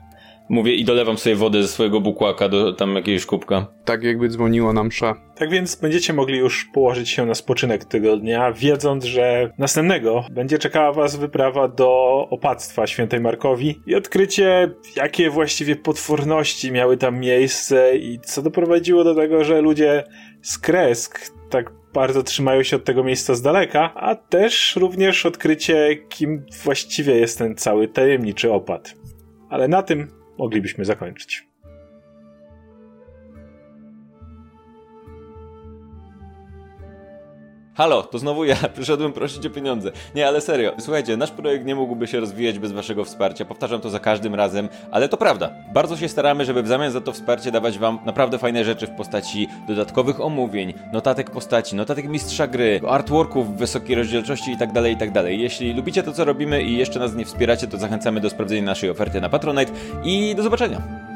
Mówię i dolewam sobie wodę ze swojego bukłaka do tam jakiegoś kubka. Tak jakby dzwoniło nam msza. Tak więc będziecie mogli już położyć się na spoczynek tego dnia, wiedząc, że następnego będzie czekała was wyprawa do opactwa świętej Markowi i odkrycie, jakie właściwie potworności miały tam miejsce i co doprowadziło do tego, że ludzie z Kresk tak bardzo trzymają się od tego miejsca z daleka, a też również odkrycie, kim właściwie jest ten cały tajemniczy opad. Ale na tym moglibyśmy zakończyć. Halo, to znowu ja. Przyszedłem prosić o pieniądze. Nie, ale serio. Słuchajcie, nasz projekt nie mógłby się rozwijać bez waszego wsparcia. Powtarzam to za każdym razem, ale to prawda. Bardzo się staramy, żeby w zamian za to wsparcie dawać wam naprawdę fajne rzeczy w postaci dodatkowych omówień, notatek postaci, notatek mistrza gry, artworków w wysokiej rozdzielczości itd., tak itd. Tak Jeśli lubicie to, co robimy i jeszcze nas nie wspieracie, to zachęcamy do sprawdzenia naszej oferty na Patronite i do zobaczenia.